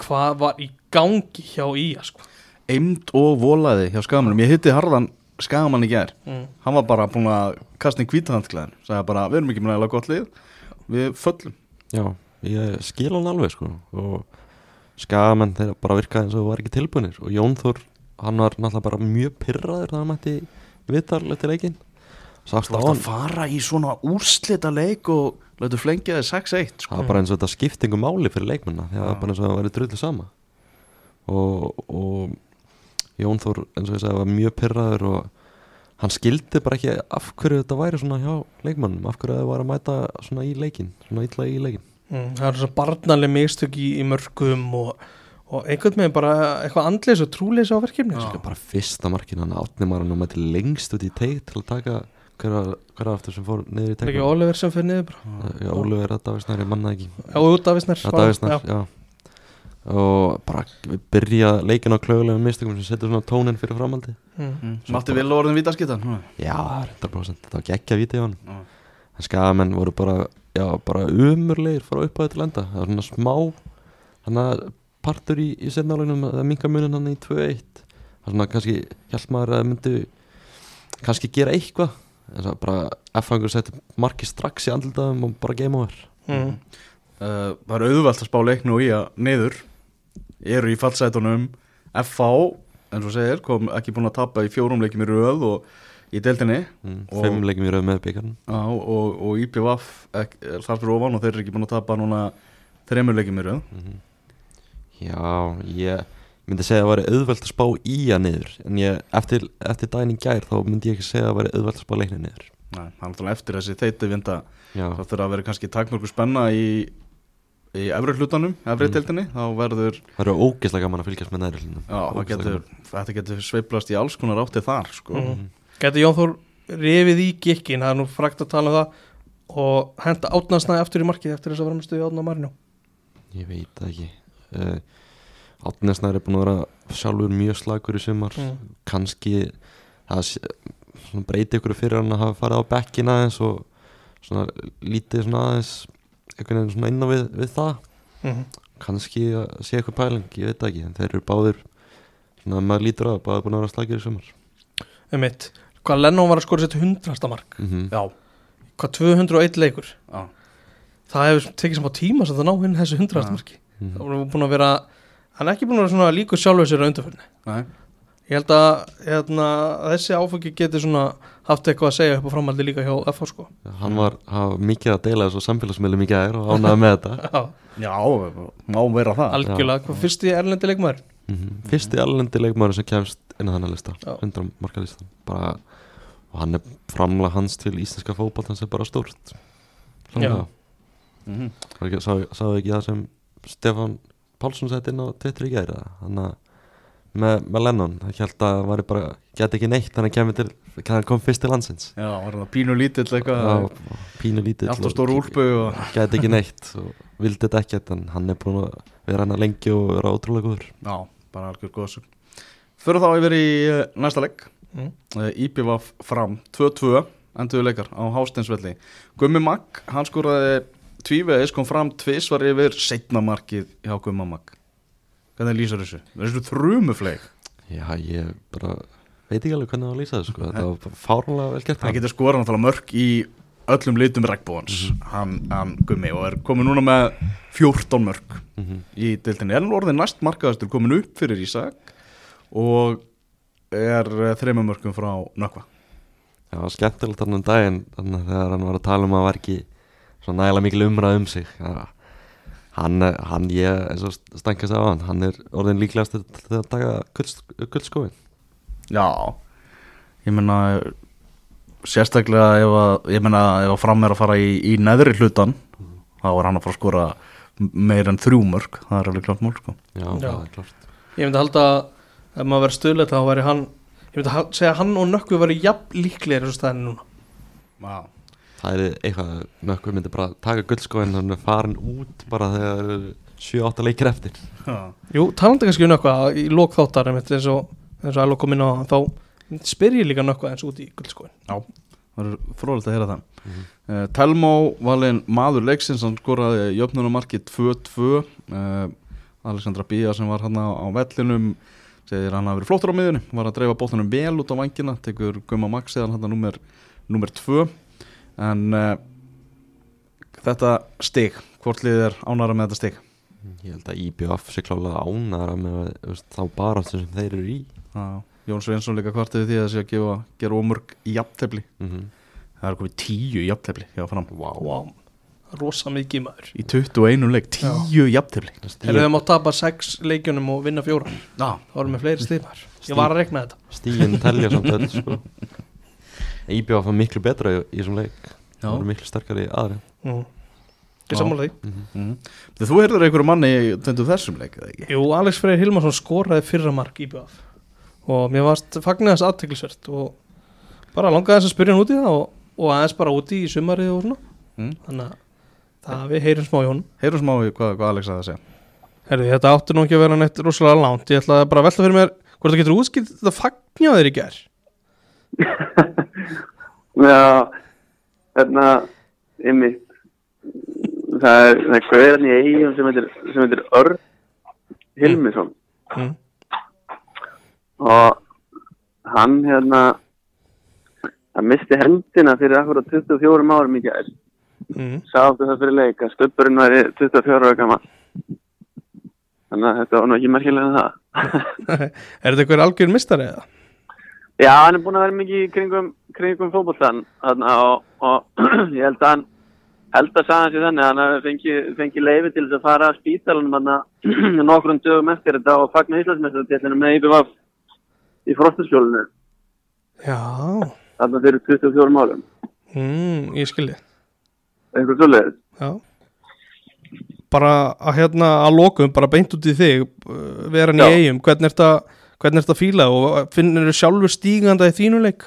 hvað var í gangi hjá Ía sko. eimd og volaði hjá Skagamanum Ég hitti Harðan Skagamann í gær. Mm. Hann var bara búin að kasta inn hvítahantglæðin Sæði bara, við erum ekki með nægilega gott lið. Við föllum. Já, ég skil hann alveg sko. Og skamenn þeir bara virkaði eins og það var ekki tilbúinir og Jón Þór, hann var náttúrulega bara mjög pyrraður þegar hann mætti viðtal eftir leikinn Sást Þú hann, að fara í svona úrslita leik og Lætu flengja þið 6-1 sko. það var bara eins og þetta skiptingu máli fyrir að það var bara eins og það væri drullu sama og, og Jón Þór eins og ég sagði var mjög pyrraður og hann skildi bara ekki af hverju þetta væri svona hjá leikmannum af hverju það var að mæta svona í leikin svona illa í leikin Mm. það er svo barnaleg mistök í, í mörgum og, og einhvern veginn bara eitthvað andleis og trúleis á verkefni sko. bara fyrsta markinu hann átni maður hann og mætti lengst út í teig til að taka hver var, hver var aftur sem fór niður í er ekki Oliver sem fyrir niður bara? Já, Ólöfur að Davísnær, ég manna það ekki. Já, út Davísnær að Davísnær, já. og bara við byrja leikin á klögulegum mistökum sem setur svona tónin fyrir framaldi Mm. Matti Vill orðin vítaskittan já, 100% þetta var geggja vítið á hann Já. en skamenn voru bara já, bara umurlegir frá upphæðu til enda. Það var svona smá hann að partur í, í setnálegnum að minga munin hann í 2-1 það er svona kannski hjálp maður að það myndi kannski gera eitthvað en það bara F-fangur setti marki strax í andlitaðum og bara game over. Mm. Uh, það er auðvelt að spá leiknu í að niður. Eru í fallsætunum. FH, eins og segir kom ekki búin að tapa í fjórum leikjum í röð og í deildinni. Mm, Og- fimm leikum í rauð með byggarn á, og, og IPVF ek, er þar fyrir ofan og þeir eru ekki búin að tapa núna þreymur leikjum í röð. Mhm. Já, ég myndi segja að það væri auðvelt að spá í að niður en ég, eftir, eftir daginn í gær þá myndi ég ekki segja að það væri auðvelt að spá leiknið niður. Nei, það er náttúrulega eftir þessi þeiti vinda. Já, þá þurfa að vera kannski takmörgu spenna í, í efri hlutanum, efri Mm. deildinni. Þá verður, það eru ógeðslega gaman að fylgjast með næri getur, þetta getur sveiplast í alls konar átti þar sko. Mm. Gæti Jón Þór rifið í gikkin, það er nú frækt að tala um það og henda átnaðsnaði aftur í markið eftir þess að Átnesnær er búin að vera sjálfur mjög slagur í sumar. Mm. kannski það breyti ykkur fyrir hann að hafa farið á bekkin aðeins og svona lítið svona aðeins einhvern veginn svona inn á við, við það. Mm. kannski að sé eitthvað pæling, ég veit ekki en þeir eru báðir svona að maður lítur á það, báðir búin að vera slagir í sumar. Um mitt hvað Lennon var að skora sitt hundrasta mark? Mm -hmm. já, hvað 201 leikur? Já, það hefur tekið sem á tíma sem það ná inn þessu hundrasta Já. marki. Það voru búin að vera hann er ekki búin að vera svona líkur sjálfur sér á undarförni nei. Ég held að hérna, þessi áfengi getur svona haft eitthvað að segja upp á framaldi líka hjá FH sko. Hann var, mikið að deila þessu samfélagsmiðlum í gær og ánaði með þetta. Já, Já, má vera það. Algjörlega, hvað fyrst í erlendi leikmaður? Mm fyrsti allendi leikmaður sem kemst inn á þennan lista, Já. 100 marka listan. Bara, og hann er framlega hans til íslenska fótball hans er bara stórt. Já. Mhm. sáðu ekki það sem Stefán Pálsson sett inn á Twitter í gæri hann að með, með Lennon, hann held að hann væri bara geti ekki neitt, hann kemur til hann kom fyrst til landsins. Já, var það pínu lítill eitthvað Já, pínu lítið Allt og stór úlpu og geti ekki neitt og vildi þetta ekkert en hann er búin að vera hann lengi og vera ótrúlega góður. Já, bara algjör góðsug Fyrir þá yfir í uh, næsta leik. Mm. uh, IPVF fram 2-2 enduðu leikar á Hásteinsvelli. Gummi Magg, hann skoraði tvívegis, kom fram tvis var yfir setna markið hjá Gumma Magg Hvernig lýsar þessu? Það þessu þrumufleik Já, ég bara veit ekki alveg hvernig það lýsa þessu sko. þetta var bara fáránlega vel gert Hann getur skorað náttúrulega mörg í öllum litum regnbóðans hann, hann Gummi og er komin núna með 14 mörg mm -hmm. í deildinni er nú orðin næst markaðastur komin upp fyrir Ísak og er þremur mörgum frá Það var skemmtilegt þannig um daginn þannig að þegar hann var að tala um að það var ekki svona nægilega mikil umræð um sig. Ja, hann, hann, ég eins og stangast á hann, hann er orðin líklegast til að taka guldskóin Já, ég menna sérstaklega ef að ég menna ef að fram er að fara í, í neðri hlutan þá er hann að fara að skora meir en þrjú mörg, það er alveg klart mál sko. Já, Já. það er klart ég myndi halda að ef maður verið stöðlega þá væri hann ég myndi hal- segja að hann og Nökkvi væri jafn líklegir eins og staðinu núna. Já, Það er eitthvað, nökkur myndi bara taka guldskóin hann er farin út bara þegar það eru 7-8 leikir eftir. Já. Jú, talandi kannski um Nökkva í lók þáttar eins og og að kom inn á þá spyr ég líka Nökkva eins út í guldskóin það er frólægt að heyra það. Mhm. uh, Telmo valinn maður leiksins hann skoraði jöfnunumarki 2-2 uh, Alexandra Bía sem var hann á, vellinum segir hann hafi verið flottur á miðunni var að dreifa bóttanum vel út á vangina tekur Guma Max eða hann nummer, nummer 2 en uh, þetta stig hvort lið er ánara með þetta stig? Ég held að IBF sé klálega ánara með veist, þá bara sem þeir eru í. Já, Jón Sveinsson líka kvartið því að það sé að gefa, gera ómörg í jafntefli. Mm það er komið tíu í jafntefli hjá fram. Wow. wow. rosa mikið maður. Í 21 leik, tíu í jafntefli. Þegar þau mátt tapa sex leikjunum og vinna fjóra Já, þá erum við fleiri stíðmar ég var að rekna þetta. Stígin telja samt öll sko. IBF var miklu betra í, í þessum leik. Það voru miklu sterkari aðri mm. Já. ég sammála því mm mm. Þú heyrður einhverju manni tendu þessum leik eða ekki? Jú, Alex Freyr Hilmarsson skoraði fyrra mark í BF og mér varst fagnir þess aðteklisvert og bara langaði þess að spyrja hann út í það og, og aðeins bara úti í sumarið og svona Mm. þannig að það við heyrum smá í honum Heyrum smá í hvað, hvað Alex að það segja Herði, þetta átti nú ekki að vera neitt rosalega langt ég ætlaði bara að velta fyrir mér hvort það getur útskilt þetta fagna þér í gær Já, hérna, einmitt, það er, er gauðan í eigin sem heitir, Örn Hilmisson mm. og hann hérna, hann misti hendina fyrir akkurat 24 árum í gær, Mm. sátti það fyrir leik að stöpurinn væri 24 ára gammal. Þannig að þetta var nú ekki merkilega en það. er þetta einhver algjör mistari eða? Já, hann er búin að vera mikið í kringum, kringum þarna og, og ég held að hann held að sagða sér þannig að hann hafi fengið fengi leiði til þess að fara að spítalunum nokkrum dögum eftir þetta og fagna Íslandsmestartillinu með IBVF í frostaskjólinu. Já, þarna fyrir 24 málum mm, ég skilji. Eitthvað svoleiðis. Já. Bara að hérna að lokum, bara beint út í þig uh, vera hann í eigum, hvernig er þetta hvernig er þetta að fíla og finnir þú sjálfur stíganda í þínu leik?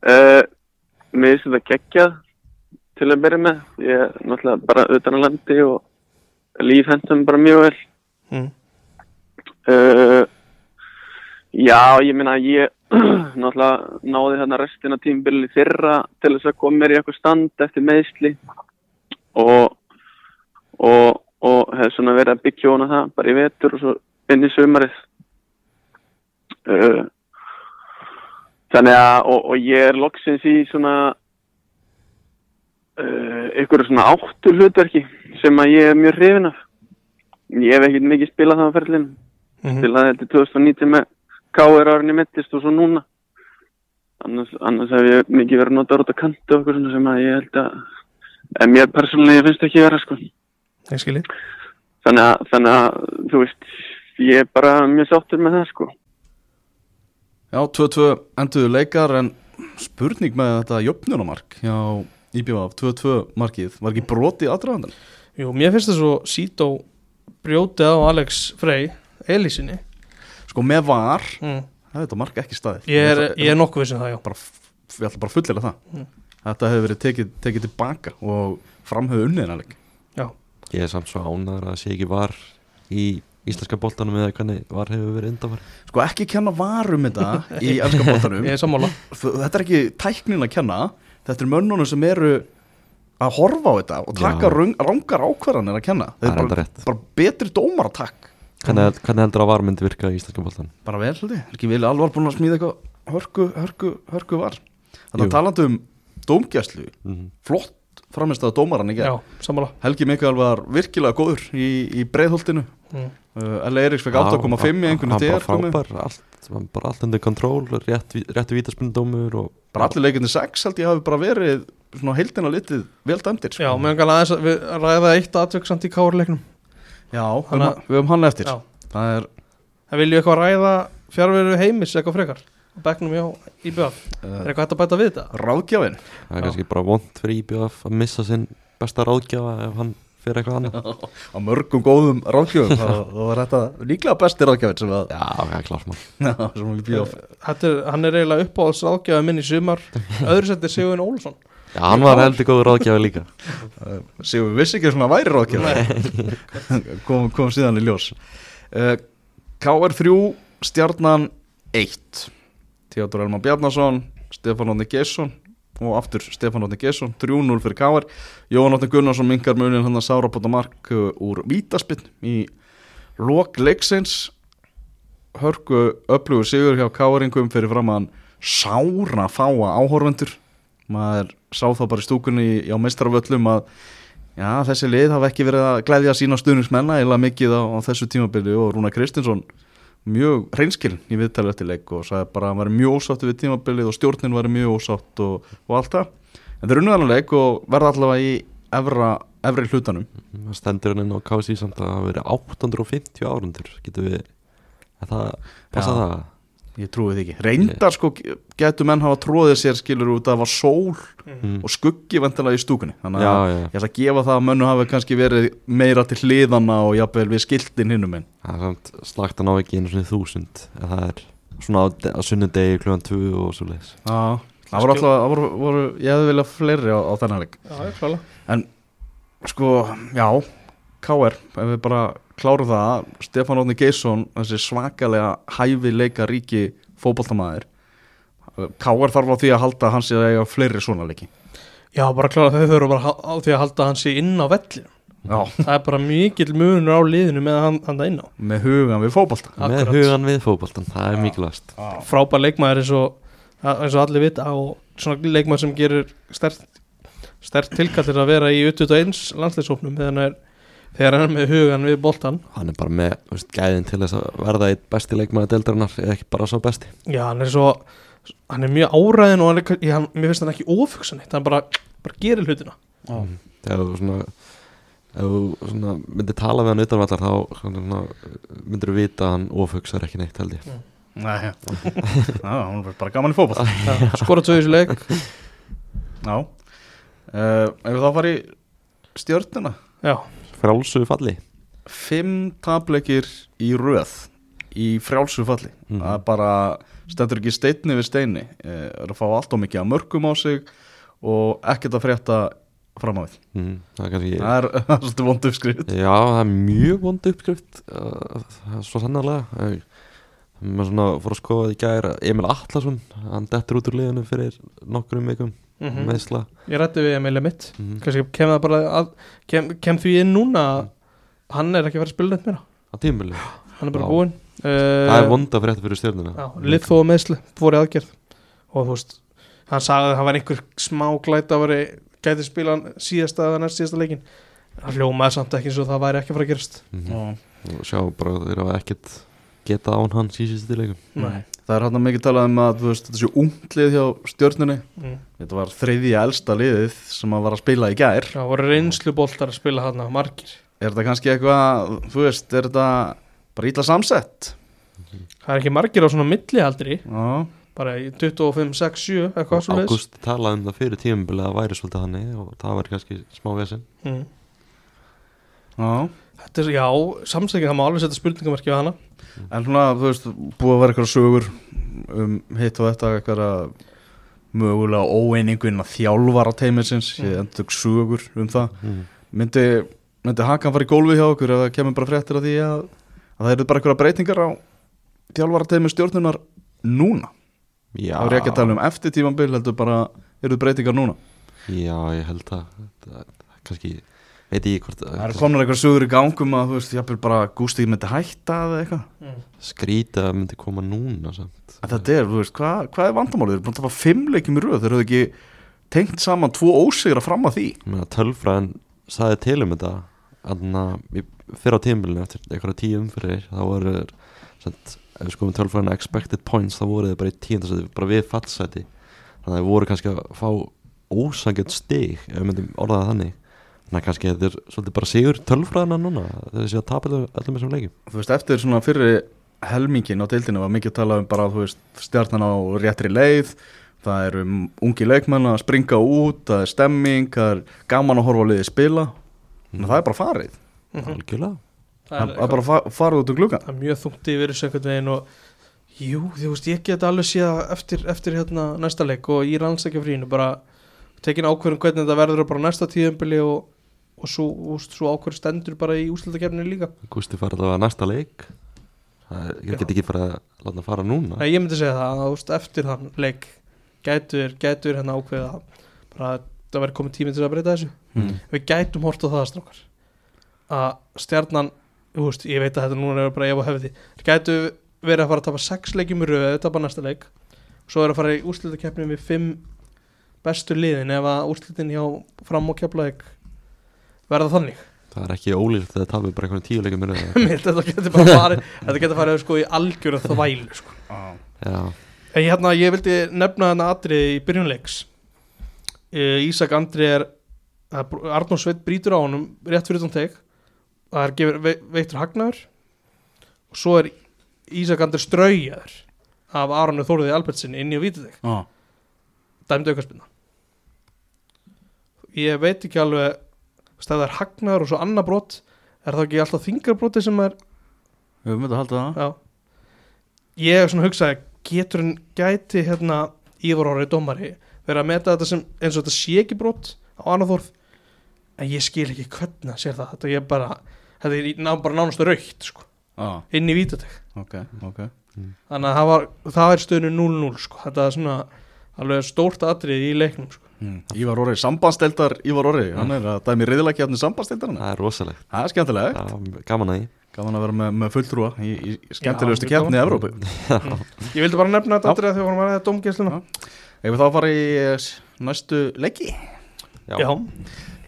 Uh, mér finnst þetta geggjað til að byrja með. Ég er náttúrulega bara utan að landi og lífhendum bara mjög vel. Mm. Uh, já, ég meina ég náttúrulega náði þarna restina tímbilið í fyrra til þess að koma mér í eitthvað stand eftir meðsli og og, og hef svona verið að byggja hona það bara í vetur og svo inn í sumarið uh, þannig að og, og ég er loksins í svona uh, ykkur svona áttu hlutverki sem að ég er mjög hrifin af. Ég hef ekkert mikið spilað það á ferlinu Mm spilaði þetta 2019 með K.R. árinni mittist og svo núna. Annars, annars hef ég mikið verið að nota út að kanti og okkur svona sem að ég held að en mér persónulega finnst ekki vera sko. Þannig að, þannig að þú veist ég er bara mjög sáttur með það sko Já, 2-2 enduðu leikar en spurning með þetta jöfnunamark hjá IBF 2-2 markið, var ekki brotið aðdraðandan? Jú, mér finnst það svo Sító brjótið á Alex Frey Elísinni Sko með var, mm. það er þetta mark ekki staðið. Ég, er, ætla- ég er nokkuð vissum það, já. Bara, ég ætla bara að fullera það. Mm. Þetta hefur verið tekið, tekið tilbaka og framhauð unniðinarleik Já, Ég er samt svo ánæður að sé ekki var í íslenska boltanum eða hvernig var hefur verið undanfari Sko ekki kenna varum þetta í er sammála. Þetta er ekki tæknin að kenna Þetta er mönnunum sem eru að horfa á þetta og taka rangar ákvarðanir að kenna. Það er bara, bara betri dómaratakk. Hvernig, hvernig heldur að var myndi virka í íslenska boltan? bara vel hluti, er ekki vilja alvar búin að smíða eitthvað hörku, hörku, hörku var? Þannig að talandi um dómgæslu Mm flott framist að dómaran í Já, Helgi Mikael var virkilega góður í, í breiðholtinu. Mm. L. Eiríks fekk 8,5 í einhvern Hann bara frábær, allt, bara allt undir kontról, rétt, réttu vítaspindómur og bara allir leikinni 6 held ég hafi bara verið svona heildina litið vel dæmdir sko. Já, meðan aðeins að við ræða eitt atvök samt í kárleiknum Já, höfum- við höfum hann eftir Já. Það er Það vilju eitthvað ræða fjárveru heimis eitthvað frekar á bekknum hjá IBF Er uh, eitthvað hægt að bæta við þetta? ráðgjafin það er Já. kannski bara vond fyrir IBF að missa sinn besta ráðgjafa ef hann fyrir eitthvað annað. Á mörgum góðum ráðgjöfum þá var þetta líklega besti ráðgjafin sem, að, Já, það er klart mál er, hann er eiginlega uppáhalds ráðgjafi minn í sumar. Öðru seti Sigurinn Ólfsson Já, hann var heldur góður ráðgjafi líka. Sér við vissi ekki svona væri ráðgjafi. Kom, kom síðan í ljós. Uh, KR3 stjarnan 1 Theodor Elman Bjarnason Stefán Ótni Gesson og aftur Stefán Ótni Gesson 3-0 fyrir KR Jóhann Ótni Gunnarsson minkar munin hann að sára på mark uh, úr vítaspinn í lok leiksins. Hörku öflugur sigur hjá KR-ingum fyrir fram að hann sára fáa áhorvendur maður sá þá bara í stúkunni á meistaraföllum að já, þessi lið hafa ekki verið að glæðja sína stuðningsmenna eða mikið á, á þessu tímabili og Rúna Kristinsson mjög hreinskiln í viðtalið eftir leik og sagði bara að hann var mjög ósátt við tímabilið og stjórnin var mjög ósátt og, og allt það en þeir unnu þannig leik og verða allavega í efra, efri hlutanum Það stendur hann inn á KSI samt að það hafa verið 850 árundur Getur við að það passa Já. það? Ég trúi því ekki, reyndar sko getur menn hafa tróðið sér skilur út að það var sól Mm. og skuggi vendilega í stúkunni. Þannig Já, að já, ég ætla að gefa það að mönnu hafi kannski verið meira til hliðana og jafnvel við skiltin hinnum en það er samt slagt að ná ekki einu svona þúsund. Það er svona á, á sunnudegi klugan 2 og svo leiðis Já, það voru alltaf, það voru, voru, ég hefði viljað fleiri á, á þennan leik. Já, ég klála Sko, já, KR, ef við bara klárum það, Stefán Ótni Geirsson, þessi svakalega hæfi leika ríki fótboltamæður, KR þarf á því að halda að hann sé að eiga fleiri svona leiki. Já, bara klála þau þurfa bara á því að halda hann sig inn á vellinu Já, Það er bara mikill munur á liðinu með hann, hann það inn á. Með hugan við fótbolta. með hugan við fótboltan, það er mikilvægast Frábær leikmaður eins og, eins og allir vita og svona leikmaður sem gerir stert, stert tilkallir að vera í 21 landsleisofnum þegar hann er þegar hann er með hugan við boltan hann er bara með þú veist, gæðin til þess að verða eitt besti leikmaði deildarinnar eða ekki bara svo besti. Já, hann er svo hann er mjög áræðin og hann er, ég, hann, mér finnst hann ekki ofugsan eitt hann bara, bara gerir hlutina. Þegar þú svona ef þú svona myndir tala við hann utanvallar þá svona, myndir þú vita að hann ofugsar ekki neitt held ég. Nei, já, hún er bara gaman í. Já, skora þessu leik. Já, uh, ef við þá fara í stjörnuna, Já, frálsu falli fimm tableikir í röð í frjálsu falli. Mhm. Það bara, stendur ekki steinni við steini, uh, er að fá allt og mikið að mörgum á sig og ekkert að frétta fram á við. mm, það kannski Það er svolítið vond uppskrift. Já, það er mjög vond uppskrift það er svo sannarlega Ég- maður svona fór að skoða í gær Emil Atlason, hann dettur út úr liðinu fyrir nokkrum vikum mm meðsla ég rætti við Emilja mitt mm. kannski kem það bara að, kem, kem því inn núna að hann er ekki að vera að spila neitt meira. Á tímuli hann er bara Já. búinn. Það er uh, vonda frétta fyrir stjórnuna lið þó að meðsli, fór í aðgerð. Og þú veist, hann sagði að það var einhver smá glæta að veri gæti spila hann síðasta eða næst síðasta leikin hann hljómaði samt ekki eins og það væri ekki að fara að gerast. Mm. og sjá bara að þeir hafa ekkert geta án hans í síðustu leikum Nei. Það er hann mikið talað um að þú veist, þetta sé unglið hjá stjörnunni. Mm. Þetta var þriðja elsta liðið sem að var að spila í gær. Það voru reynslu boltar að spila hann margir. Er þetta kannski eitthvað, þú veist, er þetta bara ítla samsett? Það er ekki margir á svona millialdri Já, bara í 25, 6, 7 eitthvað svo leiðis Ágúst talaði um það fyrir tímubili að væri svolítið hann og það var kannski smá vesen. Mm. já Þetta er, já, samsækja það má alveg setja spurningamarki á hana. En svona, þú veist, búið að vera eitthvað sögur um hitt og þetta eitthvað mögulega óeiningu innan þjálfara teimisins, ég Mm. endur sögur um það. Mm. myndi, myndi Hakan fara í gólfi hjá okkur það kemur bara fréttir af því að, að það eru bara eitthvað breytingar á þjálfara teimi stjórnunar núna? Já, þá er ég ekki að tala um eftir tímambil heldur bara eru breytingar núna? Já, ég held að það, það, kannski, veit ég hvort það eru komnar eitthvað sögur í gangum að þú veist, jafnvel bara Gústi myndi hætta eða eitthvað. Mm. skrýta að myndi koma núna samt. en þetta er, þú veist, hvað, hvað er vandamálið? Þeir eru búin að tapa fimm leikjum í röð. Þeir eru ekki tengt saman tvo ósigra fram að því. Ég tölfræðin saði til um þetta. Þannig að fyrir á tímbilinu eftir einhverja tíu umfyrir þá voru ef við skoðum tölfræðina expected points þá voru þeir bara í tíundasæti bara við fallsæti. Þannig að þeir voru kannski að fá ósangjönd stig ef við myndum orðaða þannig þannig að kannski þetta er svolítið bara sigur tölfræðina núna séu að tapa allir- öllum þessum leikjum. Þú veist, eftir svona fyrri helmingin á deildinu var mikið að tala um bara, þú veist, stjarnan á réttri leið það eru ungi leikmenn að springa út það er stemming, það er gaman að horfa á liði spila, en það er bara farið. Mhm. algjörlega. Það er bara fa farið út um gluggan það er mjög þungt yfir þessu einhvern veginn og jú, þú veist, ég get alveg séð eftir, eftir hérna næsta leik og í rannsækjafrínu bara tekin ákvörðum hvernig þetta verður bara næsta tíðumbili og, og svo, úst, svo ákvörð stendur bara í úslutakefninu líka. Gústi fara allavega næsta leik. Það er, ég get ekki fara að láta hann fara núna. Nei, ég myndi segja það að úst, eftir þann leik gætur, gætur hérna ákveða bara að það verður komið tími til að breyta þessu. Mm. við gætum hort á það strákar að stjarnan veist, ég veit að þetta núna er bara ef og hefði. Þeir gætu verið að fara að tapa sex leikjum í röðu, tapa næsta leik. Svo er að fara í úrslitakeppni við fimm bestu liðin ef að úrslitin hjá fram og keflaðik verða þannig? Það er ekki ólíkt þegar það tapir bara einhvern tíu leikum þetta getur bara farið þetta getur farið sko í algjöru þvælu sko. já, en hérna, ég vildi nefna þarna atriði í byrjunleiks Eh, Ísak Andri er Arnór Sveit brýtur á honum rétt fyrir þann teg það er gefur, ve, veittur hagnaður. Og svo er Ísak Andri straujaður af Aronu Þóruði Albertsin inn í að víta þig. Dæmdu aukarspinna ég veit ekki alveg veist, ef það er hagnaður og svo annað brot er það ekki alltaf þingarbroti sem er við höfum þetta að halda það. Já. Ég er svona að hugsa getur hann gæti hérna Ívar Orri dómari verið að meta þetta sem eins og þetta sé ekki brot á annað þorð en ég skil ekki hvernig að sér það. Þetta er bara, þetta er ná, bara nánast raukt sko, ah, inn í vítatek ok, ok. Þannig að það var, það er stöðinu 0-0 sko, þetta er svona alveg stórt atrið í leiknum sko. Hmm. Ívar Orri, sambandsteldar Ívar Orri hann er að dæmi riðilegkjafni sambandsteldar það er rosalegt. Það er skemmtilegt, Já, gaman að því. Gaman að vera með, með fulltrúa í, í skemmtilegustu kjafni í. Evrópu. Ég vildi bara nefna þetta þegar við vorum að ræða dómgæsluna. Ef við þá fara í eh, næstu leiki? Já, já,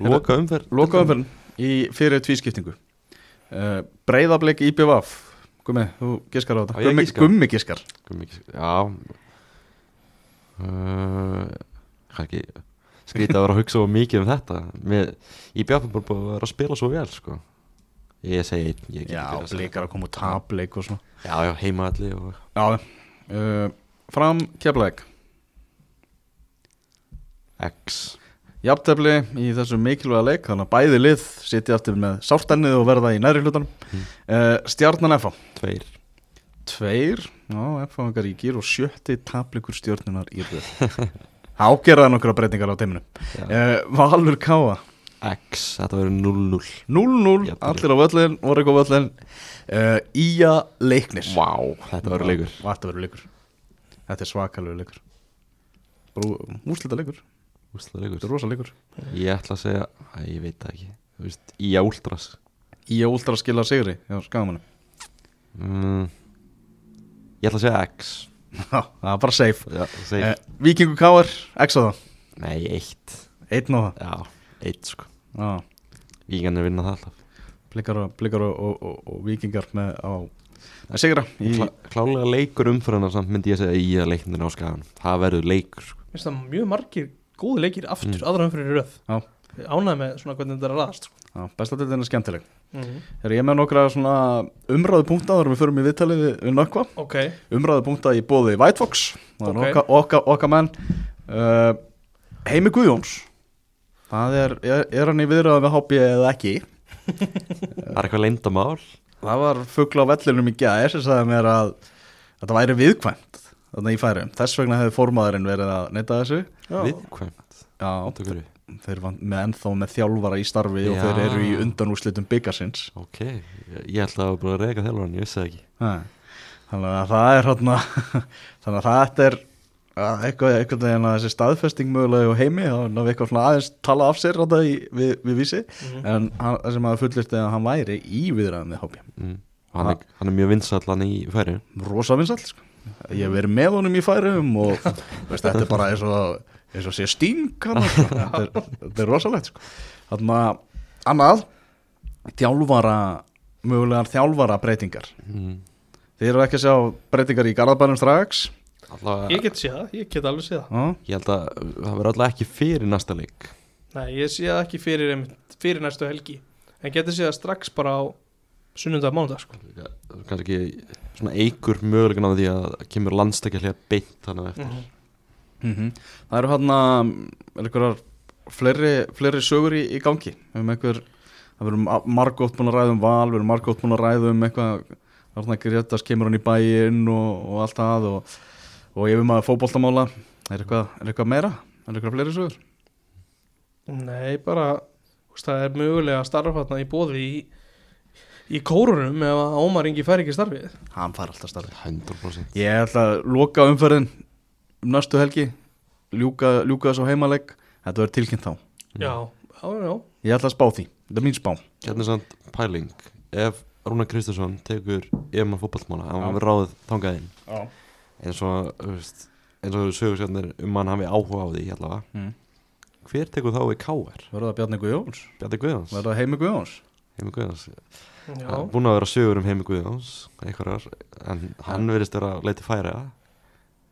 loka umferð. Lokaumferðin í fyrir tvískiptingu. Uh, Breiðablik IBVF Gummi, þú giskar á þetta. Ég? Gummi giskar. Já. Uh, Ekki Skrítið að vera að hugsa of mikið um þetta. Með, Í bara búið að vera að spila svo vel sko. Ég segi einn ég Já, ekki verið að segja. blikar að koma úr tapleik og svona. Já, já, heimaðalli og... Já, uh, fram keflæk X. Jafntefli í þessu mikilvæga leik Þannig að bæði lið sitja aftur með sárstennið og verða í næri hlutanum. Mm. uh, Stjarnan FH Tveir. Tveir, já, FH-ingar í gýr og sjötti tablikur stjörnunar í röð Ágerðan okkur breytingar á teiminu uh, Valur Káa X, þetta verður 0-0 0-0, Jafntefli. allir á völlin, voru eitthvað völlin uh, Ía leiknir. Vá, þetta verður leikur. Þetta verður leikur. Þetta er svakalegu leikur. Úslita leikur, Úsla þetta leikur er rosa leikur. Ég ætla að segja, að ég veit það ekki. Þú veist, í Últras Ía últra skila sigri Já, skagamannu mm, Ég ætla að segja X það er bara safe. Já, segi uh, Víkingu Káar, X á það? Nei, eitt. Einn á það? Já, eitt sko. Já, Vígan er vinna það alltaf. Blikar og, blikar og, og, og, og vikingar með á að sigra í, Klá, Klálega leikur umfyrirna samt myndi ég segja í að leiknir á skagan Það verður leikur sko. minnst það mjög margir góði leikir aftur, mm. aðra umfyrir röð. Já. Ánægð með svona hvernig þetta er að raðast sko. á, besta til er skemmtileg. Mm -hmm. Þegar ég með nokkra svona umræðu punkta þar við förum í viðtalið við, við nökkva. Ok, umræðu punkta í bóði White Fox það er Ok. okkar oka, oka menn. Uh, Heimi Guðjóns. Það er, er, er hann í viðræðu við HB eða ekki? Það er eitthvað leyndamál það var fuggla á vellinum í gæðir sem sagði mér að þetta væri viðkvæmt þarna í færum, þess vegna hefði formaðurinn verið að neyta þessu. Já, Viðkvæmt Já? Þeir eru með ennþá með þjálfara í starfi og Já. þeir eru í undanúrslitum byggarsins Ok, ég, ætla að bara reyka þjálfan, ég vissi það ekki þannig að það er hérna þannig að þetta er að eitthvað, eitthvað veginn að þessi staðfesting mögulega og heimi, þá er eitthvað svona aðeins tala af sér þetta í, við, við vísi Mhm. en hann, sem að fullist að hann væri í viðræðan við hópi, mm. Og hann, hann er mjög vinsall í færi rosa vinsall sko. ég hef verið með honum í færum og veist, þetta er bara eins og eins og sé sting hana, sko. þetta, er, þetta er rosalegt sko. þannig að annað þjálfara mögulegar þjálfara breytingar. Mm. Þið eru ekki að sjá breytingar í Garðabænum strax. Alla, ég get séð það, ég get alveg séð það. Já, Ég held að það verður alltaf ekki fyrir næsta leik. Nei, ég sé það ekki fyrir, fyrir næstu helgi. En getur séð það strax bara á sunnundag mánudag sko. Kannski ekki svona eigur mögulegan á því að kemur landstakja hljóða beint þannig eftir. Mm Mhm. Það eru hann að einhverjar fleiri, fleiri sögur í, í gangi. Um einhver, það verður margótt búin að ræða um val, verður margótt búin að ræða um eitthvað, þarna Gretas kemur hann í bæinn og, og allt það og, og ég við maður fótboltamála. Er eitthvað, er eitthvað meira, er eitthvað fleiri sögur? Nei, bara það er mögulega að starfa þarna í bóði í, í kórunum ef að Ómar Ingi fær ekki starfið. Hann fær alltaf starfi 100% Ég ætla að loka umferðin. um næstu helgi ljúka, ljúka þessu heimaleg þetta verður tilkynnt þá já, já, já, Ég ætla að spá því, þetta er mín spá Hérna er samt pæling Ef Rúnar Kristursson tekur EM að fótballmála hann var ráðið þangað inn Já. eins og, þú veist, eins og sögur sérnir um hann hafi áhuga á því allavega Mm. Hver tekur þá í KR? Verður það Bjarni Guðjóns? Bjarni Guðjóns Verður það Heimi Guðjóns? Heimi Guðjóns já. Búin að vera sögur um Heimi Guðjóns einhverjar, en hann verðist vera að leita færi að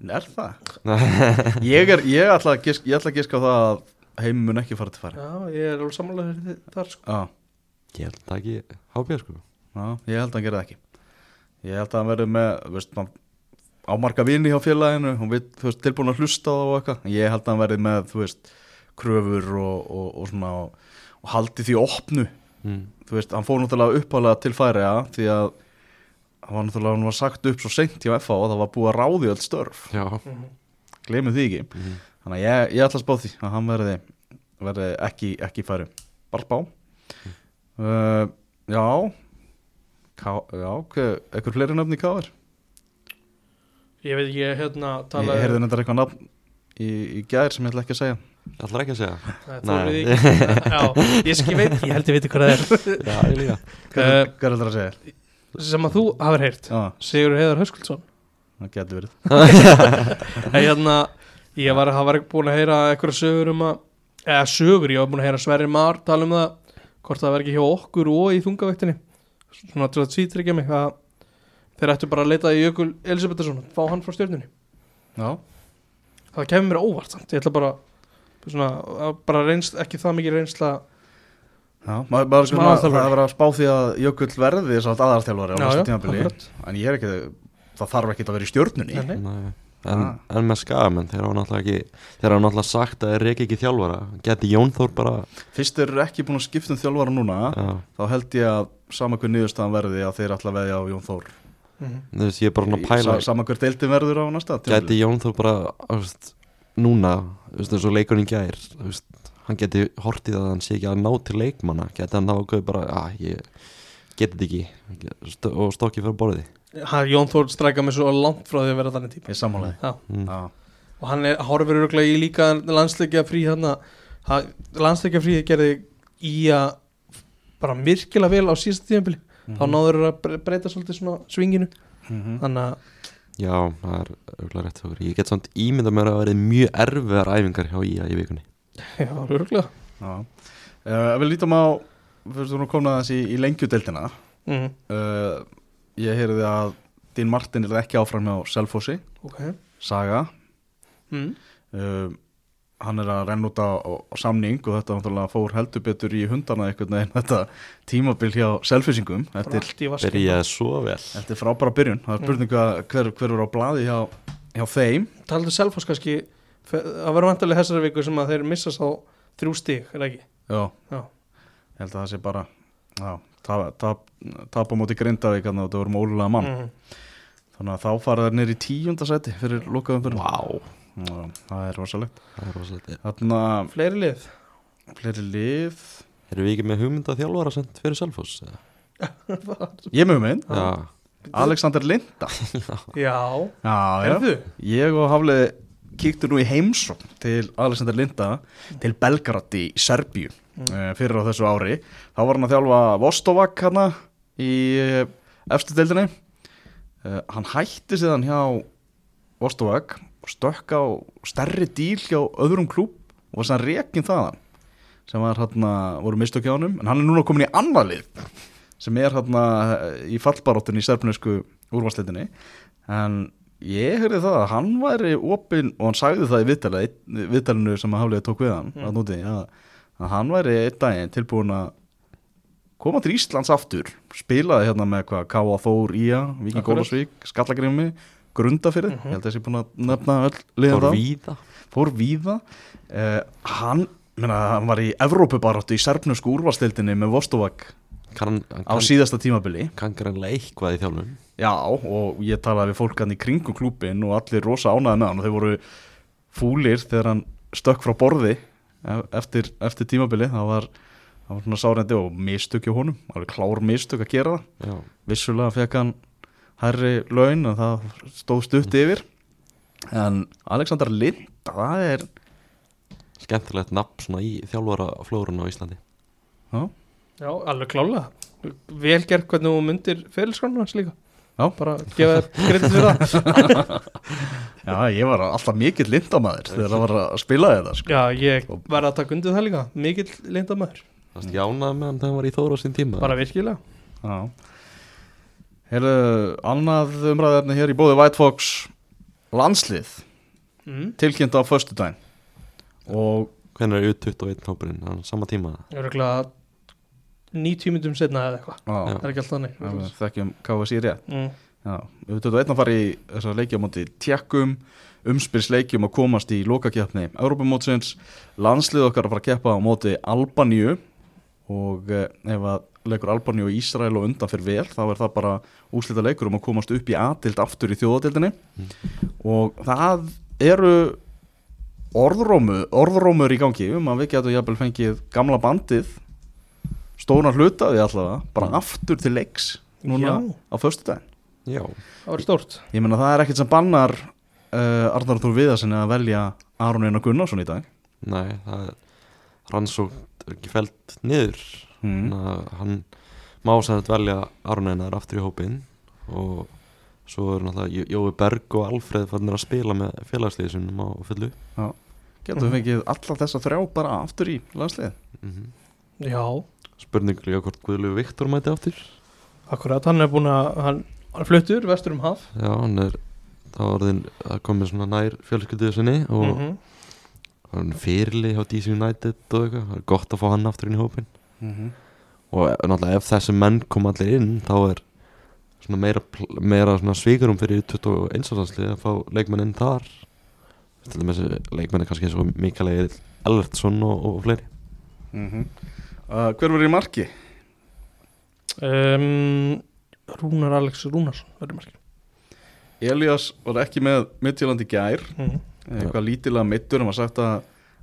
Er það? ég, er, ég, ætla að giska, ég ætla að giska á það að Heimi mun ekki fara til færi já, ég er alveg þið þar sko. Já, Ég held það ekki hábjör sko já, ég held að hann gera það ekki Ég held að hann verður með veist, man, ámarka vini hjá félaginu og við, þú veist, tilbúin að hlusta á eitthvað Ég held að hann verður með, þú veist, kröfur og, og, og svona og, og haldi því opnu mm. þú veist, hann fór náttúrulega uppálega til færiða því að það var náttúrulega hann var sagt upp svo seint hjá FH að það var búið að ráði öll störf. Já, glemum því ekki. Mhm. þannig að ég, ég ætla að spá því að hann verði, verði ekki, ekki færi. Bara spá uh, já. Ká, já, eitthvað fleiri nöfni í Káar Ég veit ekki, hérna ég tala heyrði nefndar eitthvað nafn í, í gær sem ég ætla ekki að segja. Ég ætlar ekki að segja. Það Nei. ekki Já, ég skil veit, ég held ég veit hvað það er. Já, ég líka. Hvað er þetta að segja? Sem að þú hafur heyrt já, Sigur Heiðar Höskuldsson. Það getur verið. En hérna, ég var, var ekki búin að heyra eitthvað sögur um að eða sögur, ég var búin að heyra Sverri Mar tala um það hvort það var ekki hjá okkur og í þungavektinni svona til að tvítryggja mig að þeir ættu bara að leita í Jökul Elisabethsson fá hann frá stjórnunni já, það kemur mér óvart samt, ég ætla bara svona, að bara reynst, ekki það mikið reynsla já maður, maður Sem aðalþjálfari. það er verið að spá því að Jökull verði þess að aðarþjálfari á já, tímabili en ég er ekki, það þarf ekki að vera í stjórnunni. En, Ah. en með skamenn, þeir hafa náttúrulega ekki Þeir hafa náttúrulega sagt að þeir reyki ekki þjálfara Geti Jón Þór bara fyrst eru ekki búin að skipta um þjálfara núna Já, þá held ég að sama hver niðurstaðan verði að þeir ætla að veðja á Jón Þór Mhm. þú veist, ég er bara svona að pæla Sa, sama hver deildin verður á næsta Geti tímabili. Jón Þór bara, veist, núna veist, eins og leikurinn í gær Þú veist, hann geti hortið að hann sé ekki að ná til leikmanna. Geti hann þá að bara, að ég geti þetta ekki. St Og stokki fyrir borðið. Hann, Jón Þór strækja mig svo langt frá því að vera þannig típa. Ég Já. mm. Já. og hann er, horfir öruglega í líka landsleikja frí hann landsleikja frí gerði í að bara virkilega vel á síðasta tíðanbili þá náður þeir að bre- breyta svolítið svona svinginu Mhm. þannig að Já, það er auðvitað rétt fyrir Ég get samt ímynda mér að verið mjög erfiðar æfingar hjá IA í vikunni já, öruglega Já. Uh, við lítum á fyrst þú nú komna þessi í, í lengjudeildina. Mm. uh, ég heyrði að Dín Martin er ekki áfram hjá Selfossi. Ok. Saga. Mm. uh, hann er að renna út á, á, á samning og þetta náttúrulega fór heldur betur í hundana einhvern veginn þetta tímabil hjá vaskin Byrjaði svo vel. Eftir frábæra byrjun. Það er spurning að hver, hver er á blaði hjá, hjá þeim. Talaðu selfos kannski það verður vantarlega þessari viku sem að þeir missast á þrjú stig, er það ekki? já, Já. ég held að það sé bara já, tap, tap, tap á móti Grindavík þannig að þetta voru mólulega mann Mm. þannig að þá fara þær neyri í tíunda seti fyrir lokaðum fyrir Vá, það er rosalegt það er rosalega þarna fleiri lið fleiri lið Erum við ekki með hugmynda þjálfara sent fyrir Selfoss? eða? ég með minn, Já, Alexander Linda já, já, já. erðu? ég og Haflið kíktu nú í heimsókn til Alexander Linda til Belgrad í Serbíu mm. fyrir á þessu ári. Þá var hann að þjálfa Vostovak hana í uh, efstu deildinni. Uh, hann hætti síðan hjá Vostovak og stökk á stærri díl hjá öðrum klúb og var sann rekin þaðan sem var hérna, voru mistök hjá honum. En hann er núna komin í annað lið sem er hérna í fallbaróttunni í serbnesku úrvarsleitinni en ég heyrði það að hann væri opinn og hann sagði það í viðtali, viðtalinu sem að Hafliði tók við hann mm. núti, að, að hann væri einn daginn tilbúin að koma til Íslands aftur spilaði hérna með hvað K.A. Þór, Ía, Akkurat. Gólasvík Skallagrimi, Grundafyrði Mhm. ég held að þessi búin að nefna öll liðan fór víða fór víða uh, hann, menna, hann var í Evrópubaráttu í serbnusku úrvalstildinni með Vostovak á síðasta tímabili kann greinlega eitthvað í þjálfun já og ég talaði við fólk hann í kringum klúbin og allir rosa ánæði með hann og þeir voru fúlir þegar hann stökk frá borði e- eftir, eftir tímabili það var, það var svona sárendi og mistök hjá honum, alveg klár mistök að gera það. Já, vissulega fekk hann hærri laun en það stóð stutt yfir. En Alexander Lind það er skemmtilegt nafn svona í þjálfara flórun á Íslandi. Já, já, alveg klálega. Vel gert hvernig þú myndir fyrirskránu hans líka Já. bara gefa þér kredit fyrir það. Já, ég var alltaf mikill lindamæður þegar það var að spila þetta sko. já, ég verði að taka undir það líka. Mikill lindamæður, Það er jánaði með hann þegar hann var í Þóra á sín tíma. Bara virkilega. Já. Heyrðu, annað umræðarni hér í bóði White Fox landslið. Mm. tilkynnt á föstudaginn. Og Hvernig er U21 hópurinn, hann sama tíma? Öruglega 90 myndum setna eða eitthvað. Það er ekki alltaf þannig. Við þekkjum KSI rétt. Mm. Við höfum einn að fara í þessar leikja á móti tjekkum, umspilsleikjum að komast í lokakjapni Europamótsins, landslið okkar að fara að keppa á móti Albaníu og eh, ef að leikur Albani og Ísrael og undan fyrir vel þá er það bara úslita leikur um að komast upp í aðdild aftur í þjóðadildinni og það eru orðrómu, orðrómur í gangi um að við getum jafnvel fengið gamla bandið stóna hluta við allavega bara aftur til leiks núna Já. á föstudaginn. Já, það var stórt. Ég meina það er ekkert sem bannar uh, Arnar Þór Viðarsinni að velja Aron Einar Gunnarsson í dag. Nei, það er rannsókn er ekki fælt niður. Mm. Þannig að hann má sem þetta velja Arneinar aftur í hópin og svo er náttúrulega Jó- Jói Berg og Alfreð fannir að spila með félagsliðisum á fullu. Getum við fengið alla þessa þrjá bara aftur í landslið mm já, Spurning líka hvort Guðlu Viktor mæti aftur? Akkurat, hann er búin að hann, hann er fluttur vestur um haf. Já, hann er þá orðin að komið svona nær fjölskylduðu sinni og mm Mhm. hann er fyrirli hjá DC United og eitthvað, það er gott að fá hann aftur inn í hópin mm -hmm. og náttúrulega ef þessi menn kom allir inn þá er svona meira, meira svona svíkurum fyrir 21 ásanslið að fá leikmenn inn þar. Til dæmis leikmenn er kannski eins og Mikael Egil Ellertsson og, og fleiri uh, hver verður í marki? um, Rúnar Alex Rúnarsson verður margir Elias var ekki með Midtjylandi gær. Mm. eitthvað lítilega mittur hann var sagt að,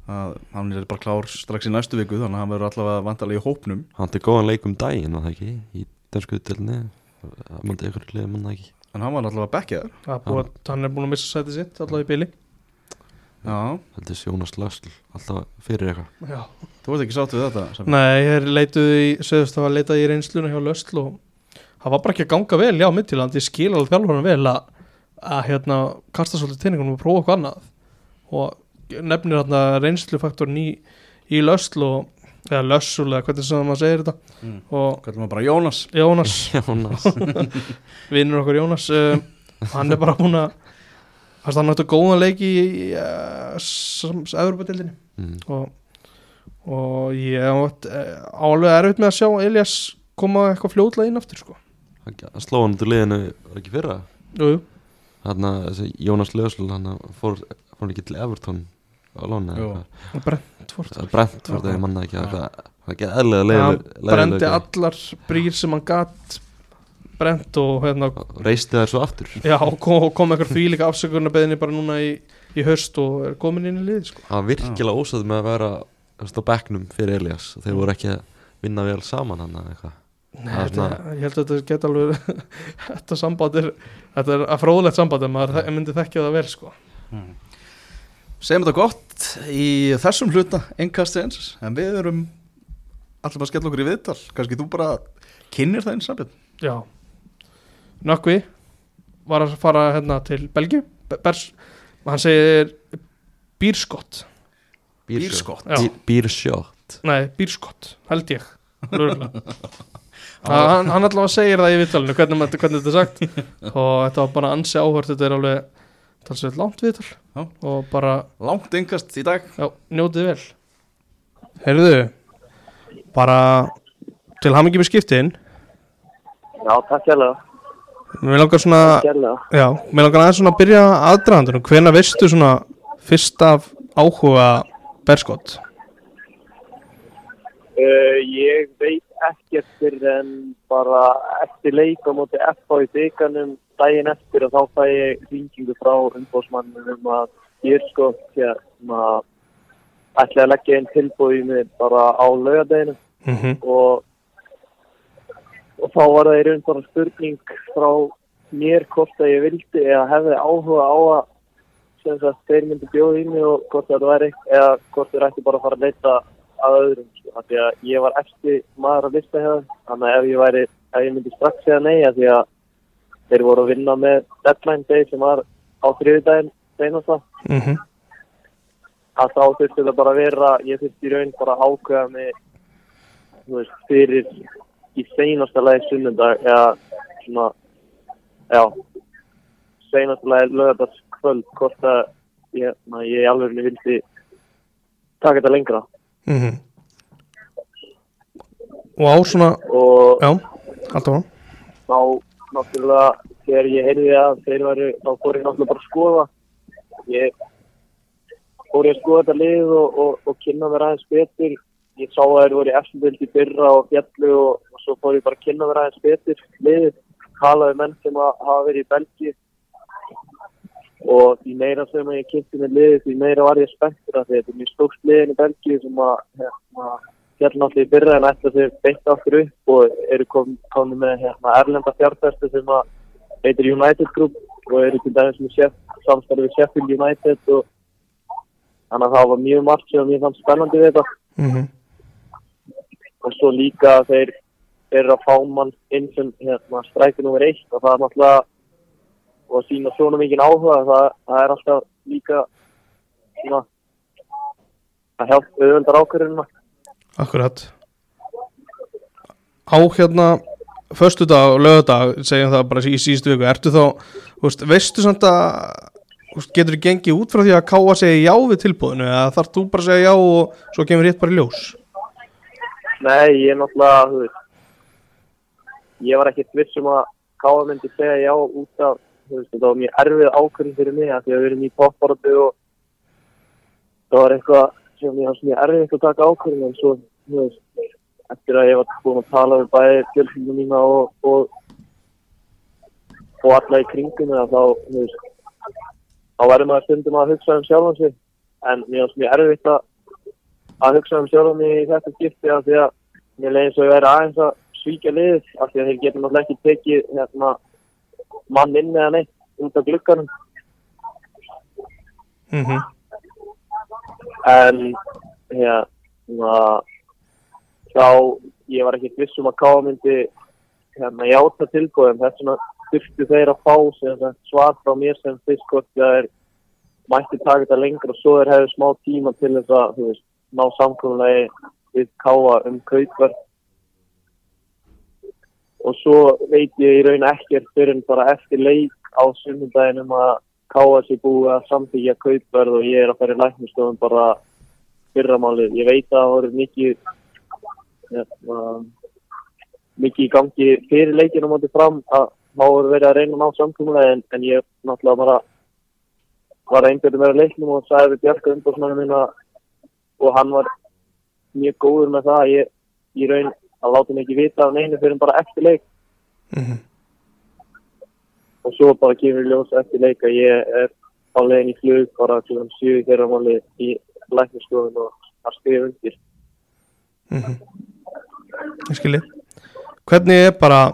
að hann er bara klár strax í næstu viku þannig að hann verður allavega vantarlega í hópnum. Hann til góðan leik um daginn var það ekki? Í en hann var allavega bekkjaður að- hann er búin að missa sætið sitt allavega í bili. Já, heldur Jónas Lösl alltaf fyrir eitthvað. Já. þú ert ekki sátt við þetta Safi? Nei, þeir leituðu í sögðust að leitaði í reynsluna hjá Lösl og það var bara ekki að ganga vel já, Midtjylland, ég skil alveg þjálfurinn vel að, að hérna, kasta svolítið teiningunum og prófa eitthvað annað. Og nefnir hérna reynslufaktorinn í, í Lösl og eða Lössul eða hvernig sem maður segir þetta. Mm. og Hvernig maður bara Jónas. Jónas, Jónas. Vinnur okkur Jónas uh, hann er bara búin að hann er náttúrulega góðan leik í Evropadeildinni mm. og, og ég uh, alveg erfitt með að sjá Elias koma eitthvað fljótlega inn aftur sko. hann hann sló hann út úr liðinu ekki fyrra hann þessi Jónas Lösl hann fór, fór ekki til Everton á Jú. Brentford Brentford eða manna ekki það er ekki eðlega hann leiðileg brendi allar brýr sem hann gatt brent og hérna reisti þær svo aftur. Já, kom, kom eitthvað því líka afsökunarbeðinni bara núna í, í höst og er komin inn í lið sko. hann var virkilega ósað með að vera á bekknum fyrir Elias og þeir voru ekki að vinna vel saman hann eða eitthvað. Nei, Það þetta, ég held að þetta geta alveg þetta samband er þetta er að fróðlegt samband en maður þe- myndi þekkja það vel sko. Segjum þetta gott í þessum hluta ennkasti eins en við erum allir að skella okkur í viðtal. Kannski þú bara kynir það eins sambind já Nökkvi var að fara hérna til Belgíu Be- Bers, hann segir bírskott. Bírskott. Já. Bírsjótt. Nei, bírskott, held ég hann, hann allavega segir það í viðtalinu hvernig, hvernig, hvernig þetta er sagt. Og þetta var bara ansi áhört þetta er alveg talsveit langt viðtal. Já. og bara Langt engast í dag. Já, njótið vel. Heyrðu Bara til hamingi með skiptin. Já, takk hérlega. Mér langar svona. Já, mér langar aðeins svona að byrja aðdraðandunum Hvenær veistu svona fyrst af áhuga berskott? Uh, ég veit ekkert fyrir en bara eftir leik á móti FH í bygganum daginn eftir og þá fæ ég hringingu frá umbóðsmannum um að ég er sko hérna ætla að leggja einn tilbúið mig bara á laugadeginu Mm -hmm. og, og þá var það í raun bara spurning frá mér hvort að ég vildi eða hefði áhuga á að sem sagt þeir myndi bjóða í mig og hvort það væri eða hvort þeir ætti bara að fara að leita að öðrum sko. Því að ég var eftir maður að lista þeim þannig að ef ég væri, ef ég myndi strax segja nei því að þeir voru að vinna með deadline day sem var á þriðudaginn seinasta Mm -hmm. að þá þurfti það bara að vera, ég þurfti í raun bara að ákveða mig þú veist, fyrir í seinasta lagi sunnundag eða svona, já, seinasta lagi lögadagskvöld hvort að ég, na, ég alveg vildi taka þetta lengra. Mm -hmm. Og á svona og Já, alltaf þá náttúrulega þegar ég heyrði að þeir varu, þá fór ég náttúrulega bara að skoða. Ég fór ég að skoða þetta lið og, og, og kynna mér aðeins betur ég sá að þeir voru í eftirbild í fyrra og fjallu og, og svo fór ég bara að kynna mér aðeins betur liðið, tala við menn sem að hafa verið í Belgíu. Og því meira sem ég kynnti með liðið því meira var ég spenntur að þetta er mjög stórt liðin í Belgíu sem að hérna, fjall náttúrulega í byrja en ætla þeir beint okkur upp og eru komin með hérna, erlenda fjárfæstu sem að heitir United Group og eru til dæmis með chef, samstarfið Sheffield United og þannig að það var mjög margt sem ég fannst spennandi við þetta. Mm og svo líka þeir eru að fá mann inn sem hérna, strækir nummer eitt. Og það er náttúrulega og að sína svona mikið áhuga það, það er alltaf líka svona að hjálp auðvöldar ákvörðunum Akkurat. Á hérna Föstu dag og lögadag segjum það bara í síðustu viku Ertu þá, veist, veistu samt að Getur þú gengið út frá því að káa segja já við tilbúðinu eða þarf þú bara að segja já og svo kemur hitt bara í ljós Nei, ég er náttúrulega, þú veist, ég var ekkert viss um að Káa myndi segja já út af, þú veist, þetta var mjög erfið ákvörðin fyrir mig að því að við erum í popparötu og það var eitthvað sem ég hans mjög erfið að taka ákvörðin en svo, þú veist, eftir að ég var búin að tala við bæði fjölskyldum mína og, og, og alla í kringum það þá, þú veist, þá verður maður stundum að hugsa um sjálfan sig. En mér hans mjög erfið að að hugsa um sjálfum mig í þetta skipti af því að mér leiði svo að vera aðeins að svíkja liðið af því að þeir getur náttúrulega ekki tekið hérna, mann inn eða neitt út af glugganum. Mm en hérna þá ég var ekki viss um að Káa myndi hérna játa tilbúðum þess vegna þurftu þeir að fá sem svar frá mér sem fyrst hvort þeir mætti taka þetta lengur og svo þeir hefðu smá tíma til þess að þú veist, ná samkvæmulegi við Káa um kaupverð og svo veit ég í raun ekkert fyrir en bara eftir leik á sunnundaginn um að Káa sér búið að samþykja kaupverð og ég er að fara í læknistofun bara fyrramálið. Ég veit að það voru mikið hérna, mikið í gangi fyrir leikinu mótið fram að þá voru verið að reyna ná samkvæmulega en, en ég náttúrulega bara var einbjörðu meira leiknum og sagði við Bjarka umbásmannum minna og hann var mjög góður með það að ég, ég raun að láta mig ekki vita af neinu fyrir bara eftir leik. -hmm. og svo bara kemur ljós eftir leik að ég er á leiðin í flug bara til um 7 þeirra máli í læknarskofun og að skrifa undir. Mm Ég skilji. Hvernig er bara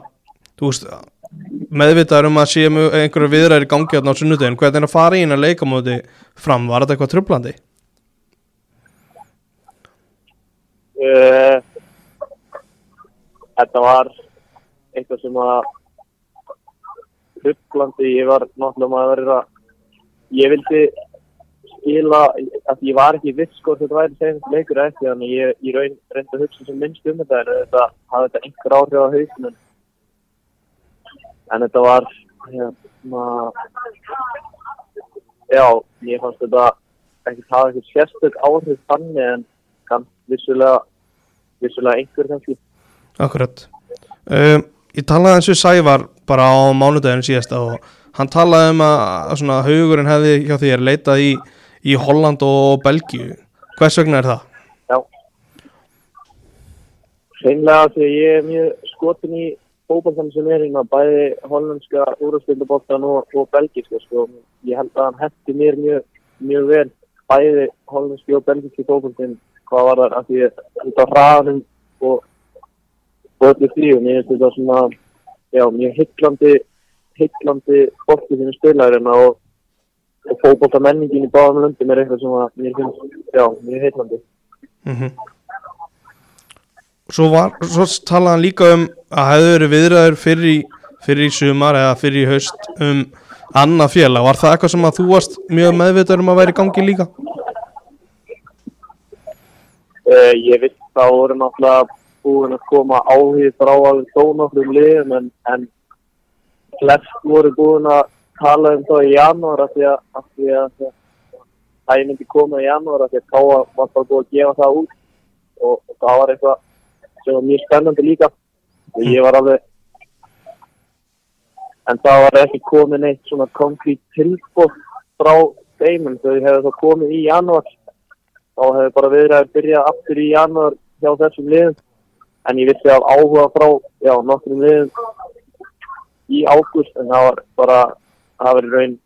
þú veist, meðvitaður um að sé einhverju viðræðir gangi á sunnudegin hvernig er að fara í eina leikamóti fram? Var þetta eitthvað trublandi? uh, Þetta var eitthvað sem að hlutlandi, ég var náttúrulega maður að ég vildi skila að ég var ekki viss sko þetta væri senast leikur eftir þannig ég, ég raun reyndi að hugsa sem minnst um þetta en þetta hafði þetta einhver áhrif á hausnum en þetta var hérna já, ég fannst þetta ekki hafa eitthvað sérstök áhrif þannig en kann vissulega vissulega einhver kannski Akkurat um, Ég talaði eins og Sævar bara á mánudaginu síðasta og hann talaði um að, að svona haugurinn hefði hjá þér leitað í, í Holland og Belgíu Hvers vegna er það? Já. Hreinlega því að ég er mjög skotin í fókbaltan sem er hérna, bæði hollandska úrstildabóttan og, og belgíska sko. Ég held að hann hætti mér mjög, mjög vel bæði hollandski og belgíski fókbaltin hvað var það að því að þetta hraðanum og, og öllu því og mér finnst þetta svona já, mjög hillandi hillandi fólki sem er spilaðurinn og, og fókbalta menningin í báðum löndum er eitthvað sem að mér finnst já, mjög hillandi Mm Svo, var, svo talaði hann líka um að hefðu verið viðræður fyrir í, fyrir í sumar eða fyrir í haust um annað félag. Var það eitthvað sem að þú varst mjög meðvitaður um að væri gangi líka? Uh, ég veit það voru náttúrulega búin að koma áhugð frá alveg þónaflum liðum en, en flest voru búin að tala um það í janúar af því að, að það myndi koma í janúar af því að Káa var bara búin að gefa það út. Og, og það var eitthvað sem var mjög spennandi líka. Og ég var alveg en það var ekki komið neitt svona konkrét tilbúð frá þeim en þau hefðu þá komið í janúar þá hefur bara verið að byrja aftur í janúar hjá þessum liðum. En ég vissi af áhuga frá já, nokkrum liðum í ágúst en það var bara það í raun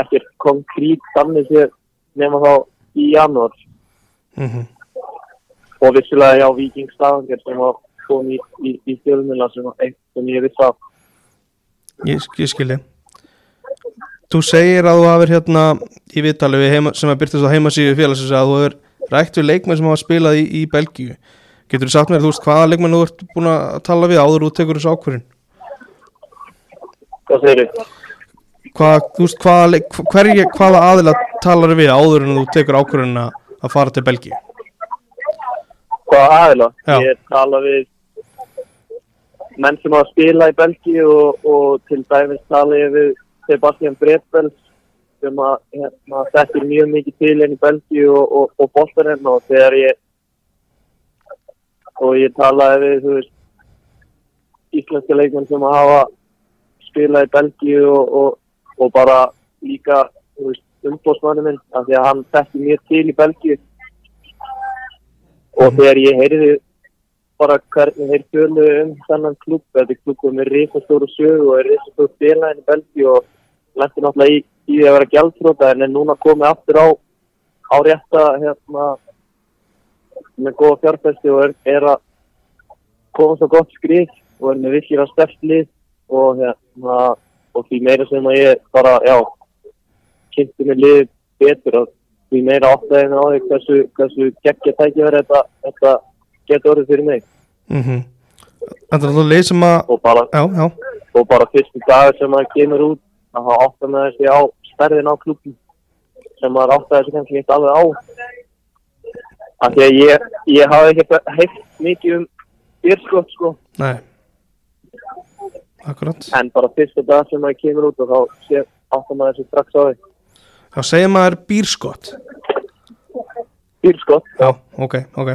ekkert konkrít þannig sér nema þá í janúar. Mm og vissulega já Viking Stavanger sem var kom í, í, í fjölmjöla sem, sem ég vissi af. Ég, ég skilji Þú segir að þú hafir hérna í viðtali við heima, sem að byrtast á heimasíðu félagsins að þú hefur rætt við leikmenn sem hafa spilað í, í Belgíu Getur þú sagt mér, þú veist, hvaða leikmenn þú ert búin að tala við áður og tekur þessu ákvörðin hvað segir þið? Hvað, þú veist, hvaða, hverja, hvaða aðila talar við áður en þú tekur ákvörðin að að fara til Belgíu Hvaða aðila? Já. Ég tala við menn sem hafa spilað í Belgíu og, og til dæmis tala ég við Sebastian Bredfelds sem að hérna, þekkir mjög mikið til enn í Belgíu og, og, og boltarinn og þegar ég og ég talaði við þú veist íslenska leikmenn sem að hafa spilað í Belgíu og, og, og bara líka umbóðsmanni minn af því að hann þekkir mjög til í Belgíu. Og þegar ég heyrði bara hvernig þeir fjölu um þennan klubb, þetta er klubbum með risastóru sögu og er risastóru félagin í Belgíu og lendi náttúrulega í, í því að vera gjaldfróta en er núna komið aftur á á rétta hérna með góða fjárfæsti og er, er að koma svo gott skrið og er með virkilega sterkt lið og hérna og því meira sem að ég bara, já kynnti mig lið betur og því meira áttaði mig á því hversu, hversu geggja tækifæri þetta, þetta getur orðið fyrir mig. Mm Þetta er alltaf leið sem að og bara, Já, já, og bara fyrstu dagur sem maður kemur út að það áttaði með þessi á stærðin á klubbi sem maður áttaði þessi kannski ekki alveg á. Af því að ég, ég hafi ekki heilt mikið um byrskott sko. Nei. Akkurat. En bara fyrstu dag sem maður kemur út og þá sé áttaði maður þessi strax á því. Þá segir maður bírskott. Byrskott Já, ok, ok.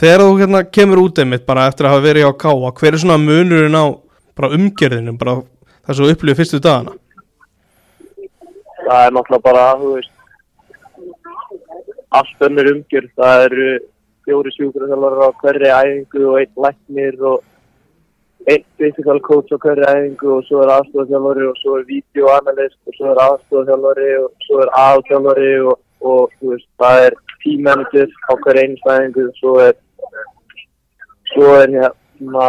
Þegar þú hérna kemur út einmitt bara eftir að hafa verið á káa hver er svona munurinn á bara umgerðinu bara það sem þú upplifið fyrstu dagana það er náttúrulega bara, þú veist, allt önnur umgjörð. Það eru fjóri sjúkurþjálfarar á hverri æfingu og einn læknir og einn physical coach á hverri æfingu og svo er aðstofþjálfari og svo er videoanalyst og svo er aðstofþjálfari og svo er aðþjálfari og, og þú veist, það er team manager á hverri einstu æfingu og svo er, svo er hérna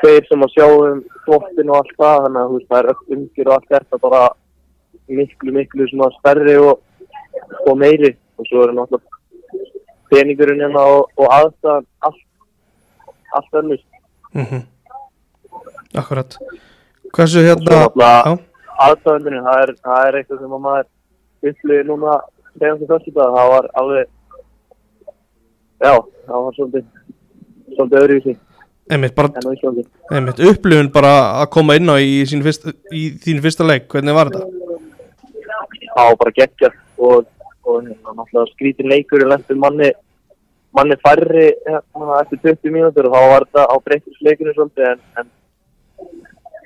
tveir sem að sjá um flottin og allt það, þannig að þú veist, það er öll umgjörð og allt þetta bara miklu, miklu svona stærri og, og meiri. Og svo er náttúrulega peningurinn hérna og, og aðstæðan allt, allt önnur. mm Akkurat. Hversu hérna aðstæðaninu, það er, það er eitthvað sem að maður upplifir núna þegar þessi fyrstu dag, það var alveg, já, það var svolítið, svolítið öðruvísi. Einmitt bara einmitt upplifun bara að koma inn á í, sín fyrst, í þín fyrsta leik. Hvernig var þetta? Það var bara geggjart og, og hérna, náttúrulega skrítin leikur í lendur manni, manni færri hérna, eftir 20 mínútur og þá var þetta á breytisleikunum svolítið en, en,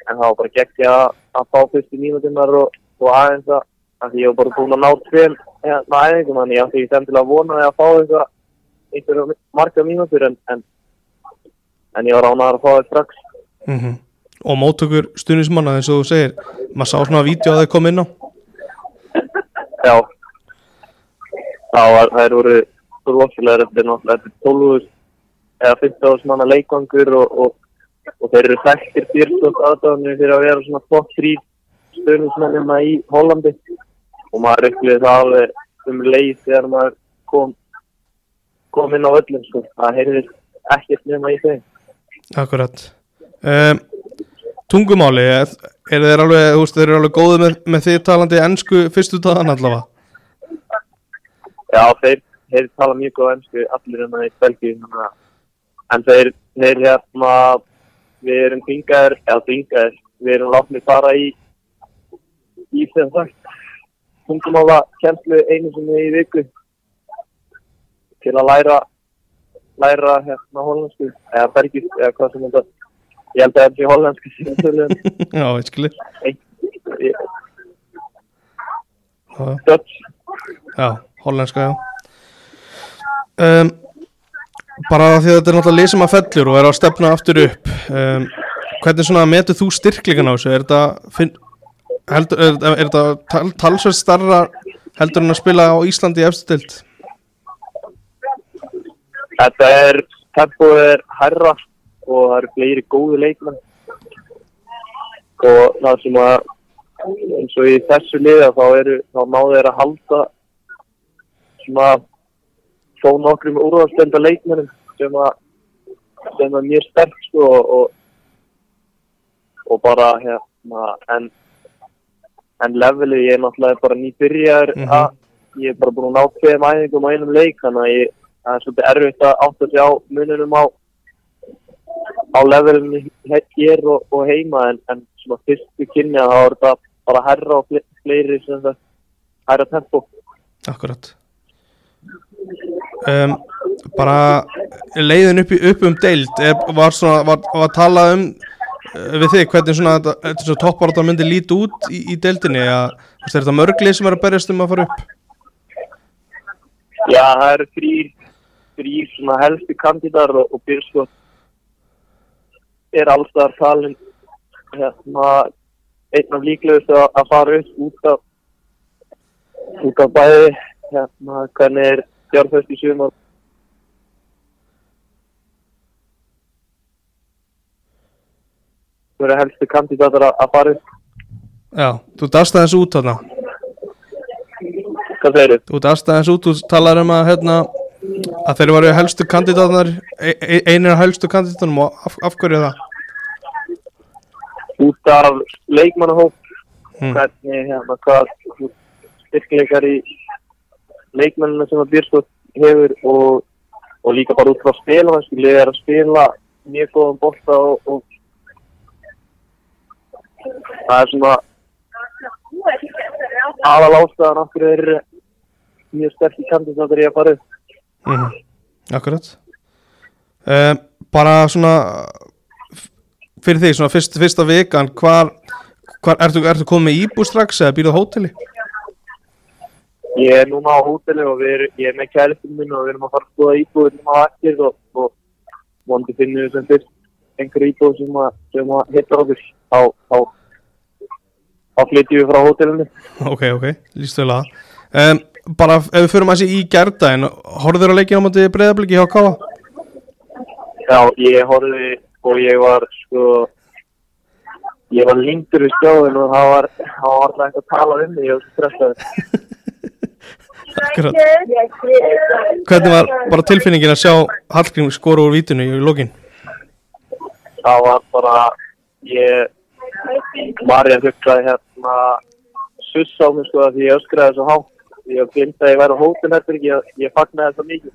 en það var bara geggja að, að fá fyrstu mínútunar og, og aðeins að, að því ég var bara búin að ná tveim hérna, æfingum þannig ég átti ekki sem til að vona að fá eitthvað einhverja marga mínútur en, en, en ég var ánægður að fá það strax. Mm Og móttökur stuðnismanna eins og þú segir maður sá svona vídeo að þau kom inn á Já. Það var, það eru svo rosalega, þetta er náttúrulega, þetta er 12 eða 15 árs manna leikvangur og, og, og þeir eru þekktir fyrirstofn aðdáðinu fyrir að vera svona top 3 stöðnismennina í Hollandi og maður upplýði það alveg um leið þegar maður kom, kom inn á öllum sko. Það heyrðir ekkert nema í þeim. Akkurat um, Tungumáli er, er þeir alveg, þú veist, þeir eru alveg góði með, með því talandi ennsku fyrstu dagan allavega? Já, þeir, þeir tala mjög góð ennsku allir hérna í Belgíu að- en þeir, þeir hérna við erum þingaðir við erum látnið fara í í þeim sagt tungumála kjenslu einu sinni í viku til að læra læra hérna hollensku eða belgísk eða hvað sem þetta ég held að þetta sé hollensku síðan tölum Já, Já, Dutch já, hollenska, já. Um, bara því að þetta er náttúrulega lið sem að fellur og er að stefna aftur upp um, hvernig svona metur þú styrklingan á þessu? Er þetta finn, heldur, er, er þetta tal, talsveit starra heldur en að spila á Íslandi í efstild Þetta er, tempoð er herra og það eru fleiri góði leikmenn og það sem að eins og í þessu liða þá eru, þá náðu þeir að halda svona þó nokkrum úrvalstenda leikmennum sem að sem að mjög sterk sko og, og, og bara hérna en en levelið ég er náttúrulega bara nýbyrjar Mhm. að ég er bara búin að ná tveim æfingum á einum leik þannig að ég, það er svolítið erfitt að átta sig á mununum á á levelinu hér og, og heima en, en svona fyrstu kynni að það var þetta bara herra og fle- fleiri sem það herra tempo. Akkurat. Um, Bara leiðin upp, í, upp um deild er, var, svona, var, var talað um uh, við þig hvernig svona svona topparáttar myndi líti út í, í deildinni? Að er þetta mörglið sem er að berjast um að fara upp? Já, það eru þrýr þrýr svona helstu kandidar og, og Byrskot er allstaðar talin hérna einn af líklegustu að, að fara upp út af út af bæði hérna hvernig er fjárfæst í sumar. Það eru helstu kandidatar að, fara upp? Já, þú dast aðeins út þarna. Hvað segir þið? Þú dast aðeins út, þú talar um að hérna, að þeir eru helstu kandidatnar e, e, einir af helstu kandidatunum og af, af hverju það? út af leikmannahóp Mm. hvernig hérna hvað styrkleikar í leikmennina sem að Björnstótt hefur og, og líka bara út frá spila þannig að er að spila mjög góðan bolta og, og það er svona aðal ástæðan okkur er mjög sterkir kandidatur í að fara upp Mm Akkurat um, Bara svona fyrir því, svona fyrst, fyrsta vikan hvar, hvar ertu, ertu komið með íbú strax eða býrðu á hóteli? Ég er núna á hóteli og við erum, ég er með kæristinn minn og við erum að fara að skoða íbúðum á ekkert og, og vonandi finnum við sem fyrst einhver íbúð sem að, sem að hittar okkur á, á, á flytjum við frá hótelinu. Ok, ok, lístu vel að um, Bara ef við förum að sé í gerðdæin Horfður að leikja á móti breyðabliki hjá Káa? Já, ég horfði og ég var sko, ég var lindur við skjáðin og það var, það var alltaf eitthvað að tala um var svo stressaður. Akkurat Hvernig var bara tilfinningin að sjá Hallgrím skora úr vítinu í lokin? það var bara ég var ég að hugsa hérna suss á mig sko að því ég öskraði svo hátt ég finnst að ég væri á hótelherbergi ég, ég fagnaði það mikið.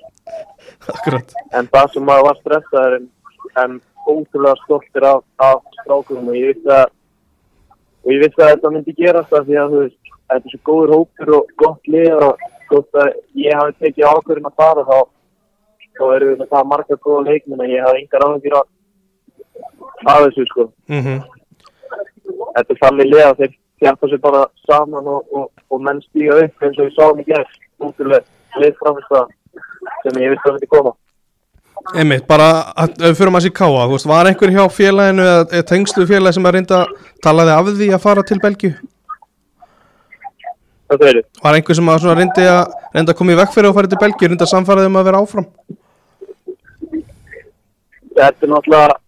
Akkurat. En það sem maður var stressaður en, en ótrúlega stoltir af, af strákunum og ég vissi að og ég vissi að þetta myndi gerast það því að þú veist þetta er svo góður hópur og gott lið og þótt að ég hafi tekið ákvörðin að fara þá þá erum við með það marga góða leikmenn að ég hafi engar áhengjur af þessu sko. Mm þetta er lið að þeir hjálpa sér bara saman og, og, og menn stíga upp eins og við sáum í gerð útrúlega liðframist sem ég vissi að þetta koma Einmitt, bara að ef við förum að sé Káa veist, Var einhver hjá félaginu eða, tengslu félagi sem að reynda talaði af því að fara til Belgíu? Segir þið? Var einhver sem að reyndi að að koma í vekk fyrir að fara til Belgíu reynda að samfara þeim að vera áfram? Þetta er náttúrulega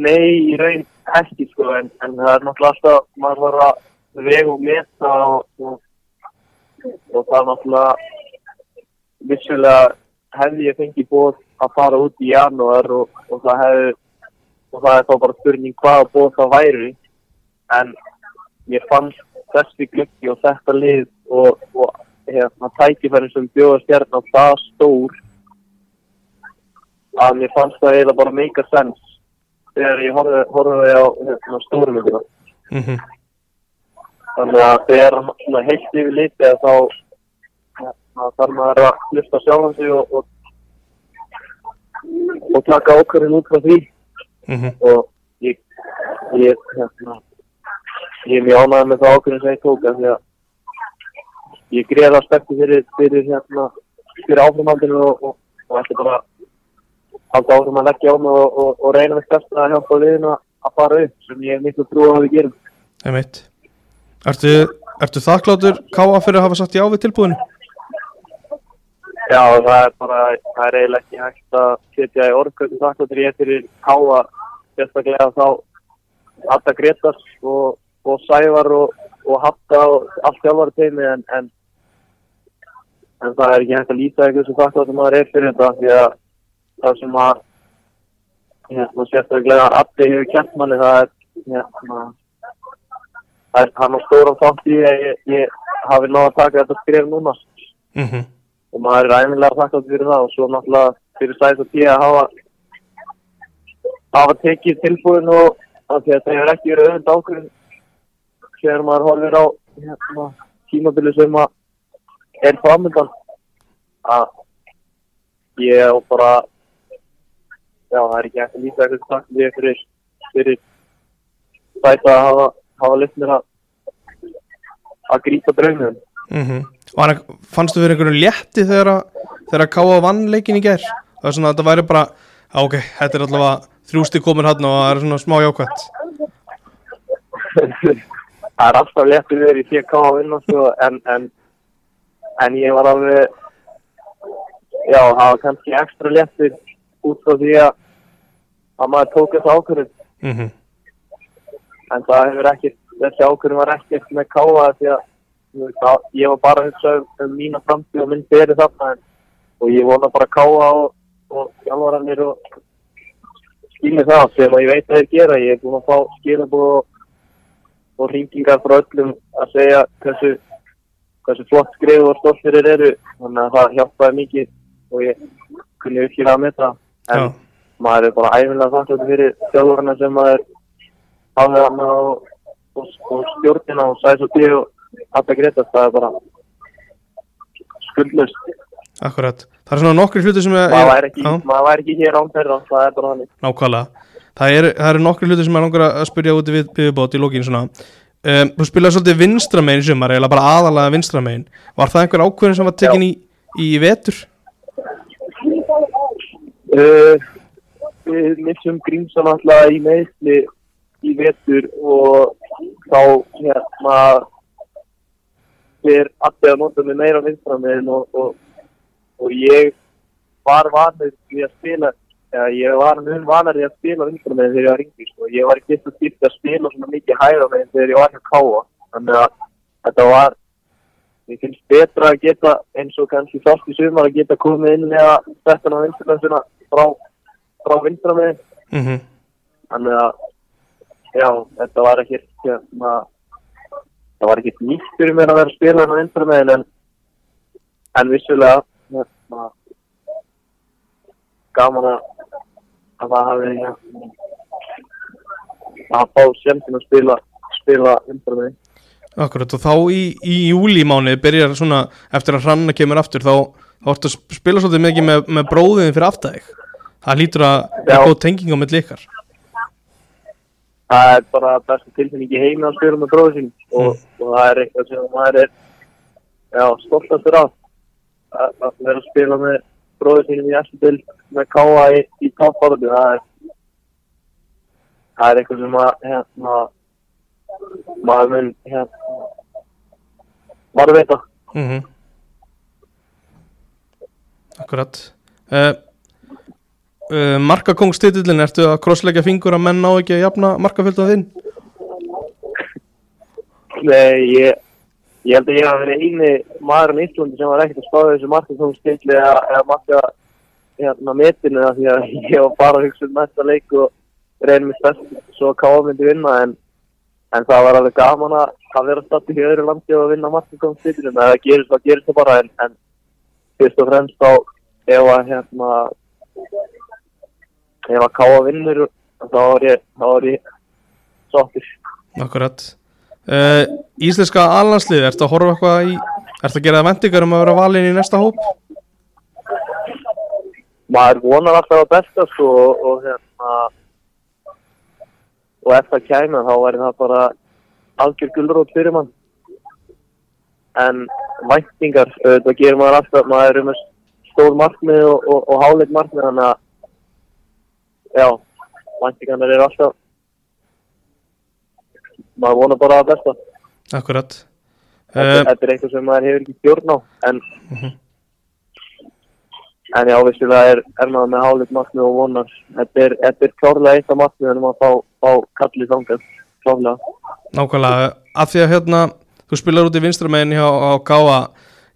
nei í raun ekki sko en, en það er náttúrulega alltaf maður var að vega og meta og, og, og það er náttúrulega vissulega hefði ég fengið bóð að fara út í janúar og, og það hefði og það er þá bara spurning hvaða bóð það væri en mér fannst þessi glöggi og þetta lið og, hérna, tækifærin sem bjóða stjarnan það stór að mér fannst það eiginlega bara make a sense þegar ég horfði, á hérna, stórumöndina. Mm -hmm. Þannig að þegar svona heilt yfir litið þá hérna, þarf maður að hlusta sjálfan sig og, og, og taka ákvörðin út frá því Mm -hmm. og ég, ég, hérna, ég er mjög ánægð með það ákvörðin sem ég tók af því að ég greiða spekti fyrir, fyrir, hérna, fyrir áframhaldinu og, og, og ætla bara halda áfram að leggja á mig og, og, og reyna með best að hjálpa liðinu að- fara upp sem ég er miklu trú á að við gerum. einmitt Ertu, ertu þakkláttur Káa fyrir að hafa sagt já við tilbúinu? Já, það er bara, það er eiginlega ekki hægt að setja í orðkvöldu þakkláttur ég er fyrir Káa, sérstaklega þá Hatta Gretars og, og Sævar og, og Hatta og allt þjálfari teimi en, en, en það er ekki hægt að líta eitthvað sem þakkláttur maður er fyrir þetta því að það sem að hérna, sérstaklega Addi hefur kent manni það er hérna, það er hann á stóran þátt í að ég, ég hafi náða að taka þetta skref núna Mm -hmm. og maður er æfinlega þakklátt fyrir það og svo náttúrulega fyrir sæðis og tíu að hafa hafa tekið tilbúin og af því að það hefur ekki verið öðvönd ákveðin þegar maður horfir á hérna, tímabili sem að er framöndan að ég og bara já það er ekki eftir líka eitthvað takk við fyrir fyrir sæta að hafa, hafa mér að að grípa draumum Mm Var, fannstu fyrir einhverju létti þegar að þegar að Káa vann leikin í gær? Það er svona að þetta væri bara ok, þetta er allavega þrjústi komin hann og það er svona smá jákvæmt það er alltaf léttur verið í TK að vinna sko, en, en, en ég var alveg já, það var kannski ekstra léttur út frá því að að maður tók þessu ákvörðun mm -hmm. en það hefur ekkert, þessi ákvörðun var ekkert með káa því að það, ég var bara að hugsa um, um mína framtíð og minn beri þarna en, og ég vona bara káa og, og hjálfarannir og skilja það sem að ég veit að þeir gera ég er búin að fá skilabóð og, og ringingar frá öllum að segja hversu, hversu flott skrifu og þeir eru þannig að það hjálpaði mikið og ég kunni virkilega með það en Já. Maður er bara æfinlega þakkláttur fyrir þjálfarna sem maður hafði hann og, og, og stjórnina og sæs og tíu og Hatta Gretas, það er bara skuldlust Akkurat, það er svona nokkri hluti sem er, maður væri ekki, ekki hér án þeirra það er bara þannig. Nákvæmlega. Það eru er nokkri hluti sem er langar að spyrja úti við viðbót í lókin svona. Um, þú spilaði svolítið vinstra megin í sumar eða bara aðalega vinstra megin var það einhver ákveðin sem var tekin í, í vetur? uh, við missum Grímsson alltaf í meðsli í vetur og þá hérna fyrir allir að nota mig meira vinstra megin og, og, og ég var vanur við að spila eða ég var mun vanar í að spila vinstra megin þegar ég var ringi sko. ég var ekki eftir styrkt að spila svona mikið hægra megin þegar ég var hjá Káa þannig að þetta var Mér finnst betra að geta eins og kannski fast í sumar að geta komið inn eða þetta á vinsturlöfsuna frá, frá vinstra megin. Mm -hmm. Þannig að, já, þetta var ekkert, hérna, það var ekkert nýtt fyrir mér að vera að spila á vinstra megin en, en vissulega, hérna, gaman að, að það hafi, hérna, að fá semtin að spila, spila vinstra megin. Akkurat og þá í, í júlímáni byrjar svona eftir að hranna kemur aftur þá, þá ertu að spila svolítið mikið með, með bróðin fyrir aftæðig það lítur að vera Já. góð tenging á milli ykkar. Það er bara besta tilfinning í heimi að spila með bróður sín og, og það er eitthvað sem maður er já, stoltastur af. Að, að vera að spila með bróður sínum í Essil með káa í, í toppáratu það er það er eitthvað sem að hérna, maður mun hérna, maður veit að mm -hmm. Akkurat. Uh, uh, Markakongstitillin, ertu að krossleggja fingur að menn ná ekki að jafna markafjöldum þinn? Nei, ég, ég held að ég hafa verið eini maðurinn í Íslandi sem var ekkert að spáða þessu markakóngstilli eða, eða marka hérna metinu af því að ég var bara að hugsa um næsta leik og reynir mér best svo að káa myndi vinna en, en það var alveg gaman að, að vera statt í öðru landi og vinna markakóngstilli en það gerist, það gerist það bara en, en fyrst og fremst þá ef að hérna ef að káa vinnur þá var ég, þá var ég sáttur. Akkurat uh, Íslenska alhanslið, ertu að horfa eitthvað í ertu að gera það vendingar um að vera valin í næsta hóp? maður vonar alltaf að besta sko, og, og hérna og ef það kæmi þá væri það bara algjör gulrót fyrir mann en væntingar, það gerir maður alltaf maður er um að stór markmið og, og, og háleit markmið þannig að já, væntingarnir eru alltaf maður vonar bara að besta. Akkurat. Þetta, uh, þetta er eitthvað sem maður hefur ekki stjórn á en Mhm. en já, vissulega er, er maður með háleit markmið og vonar. Þetta er, þetta er klárlega eitt af markmiðunum að fá, fá kallið þangað klárlega. Nákvæmlega, af því að hérna þú spilar út í vinstramegin hjá á Gáa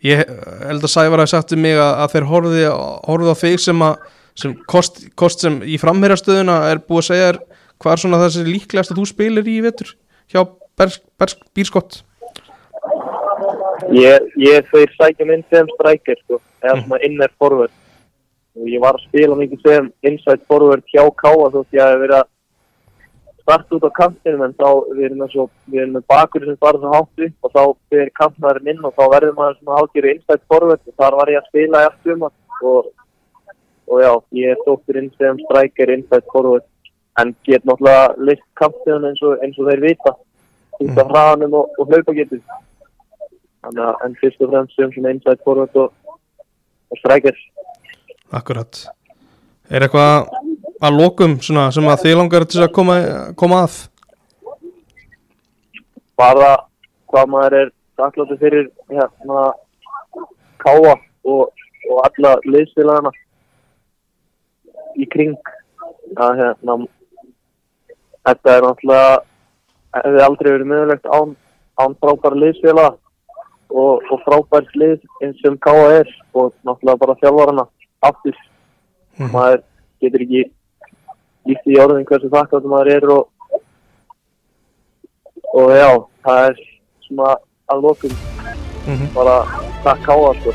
ég held að Sævar hafi sagt um mig að, að þeir horfði á þig sem að sem kost, kost sem í framherjastöðuna er búið að segja þér hvað er svona þessi líklegast að þú spilir í vetur hjá Bírskott? Ég, ég þeir sækja minn sem strækir sko, eða svona inner forward. Og ég var að spila mikið sem inside forward hjá Káa þótt ég hef verið að starta út á kantinum en þá við erum við erum með bakur sem bara svo hátt upp og þá fyrir kantnæðurinn inn og þá verður maður svona hálfgerðu inside forward og þar var ég að spila allt um og, og já, ég er stóttur inn sem strækir inside forward en get náttúrulega list kantinum eins eins og þeir vita. Út af hraðanum og, og hlaupa getur Þannig að en fyrst og fremst sem inside forward og, og strækir. Akkurat. Er eitthvað að lokum svona, sem að þið langar til að koma, koma að? Bara hvað maður er þakkláttur fyrir hérna káa og, og alla liðsfélagana í kring. Að hérna þetta er náttúrulega hefði aldrei verið mögulegt án, án frábæra liðsfélaga og, og frábært lið eins sem káa er og náttúrulega bara þjálfarana aftur. Mhm. Maður getur ekki líkt í orðin hversu þakkláttur maður er og og já, það er svona að lokum Mhm. bara takk káa sko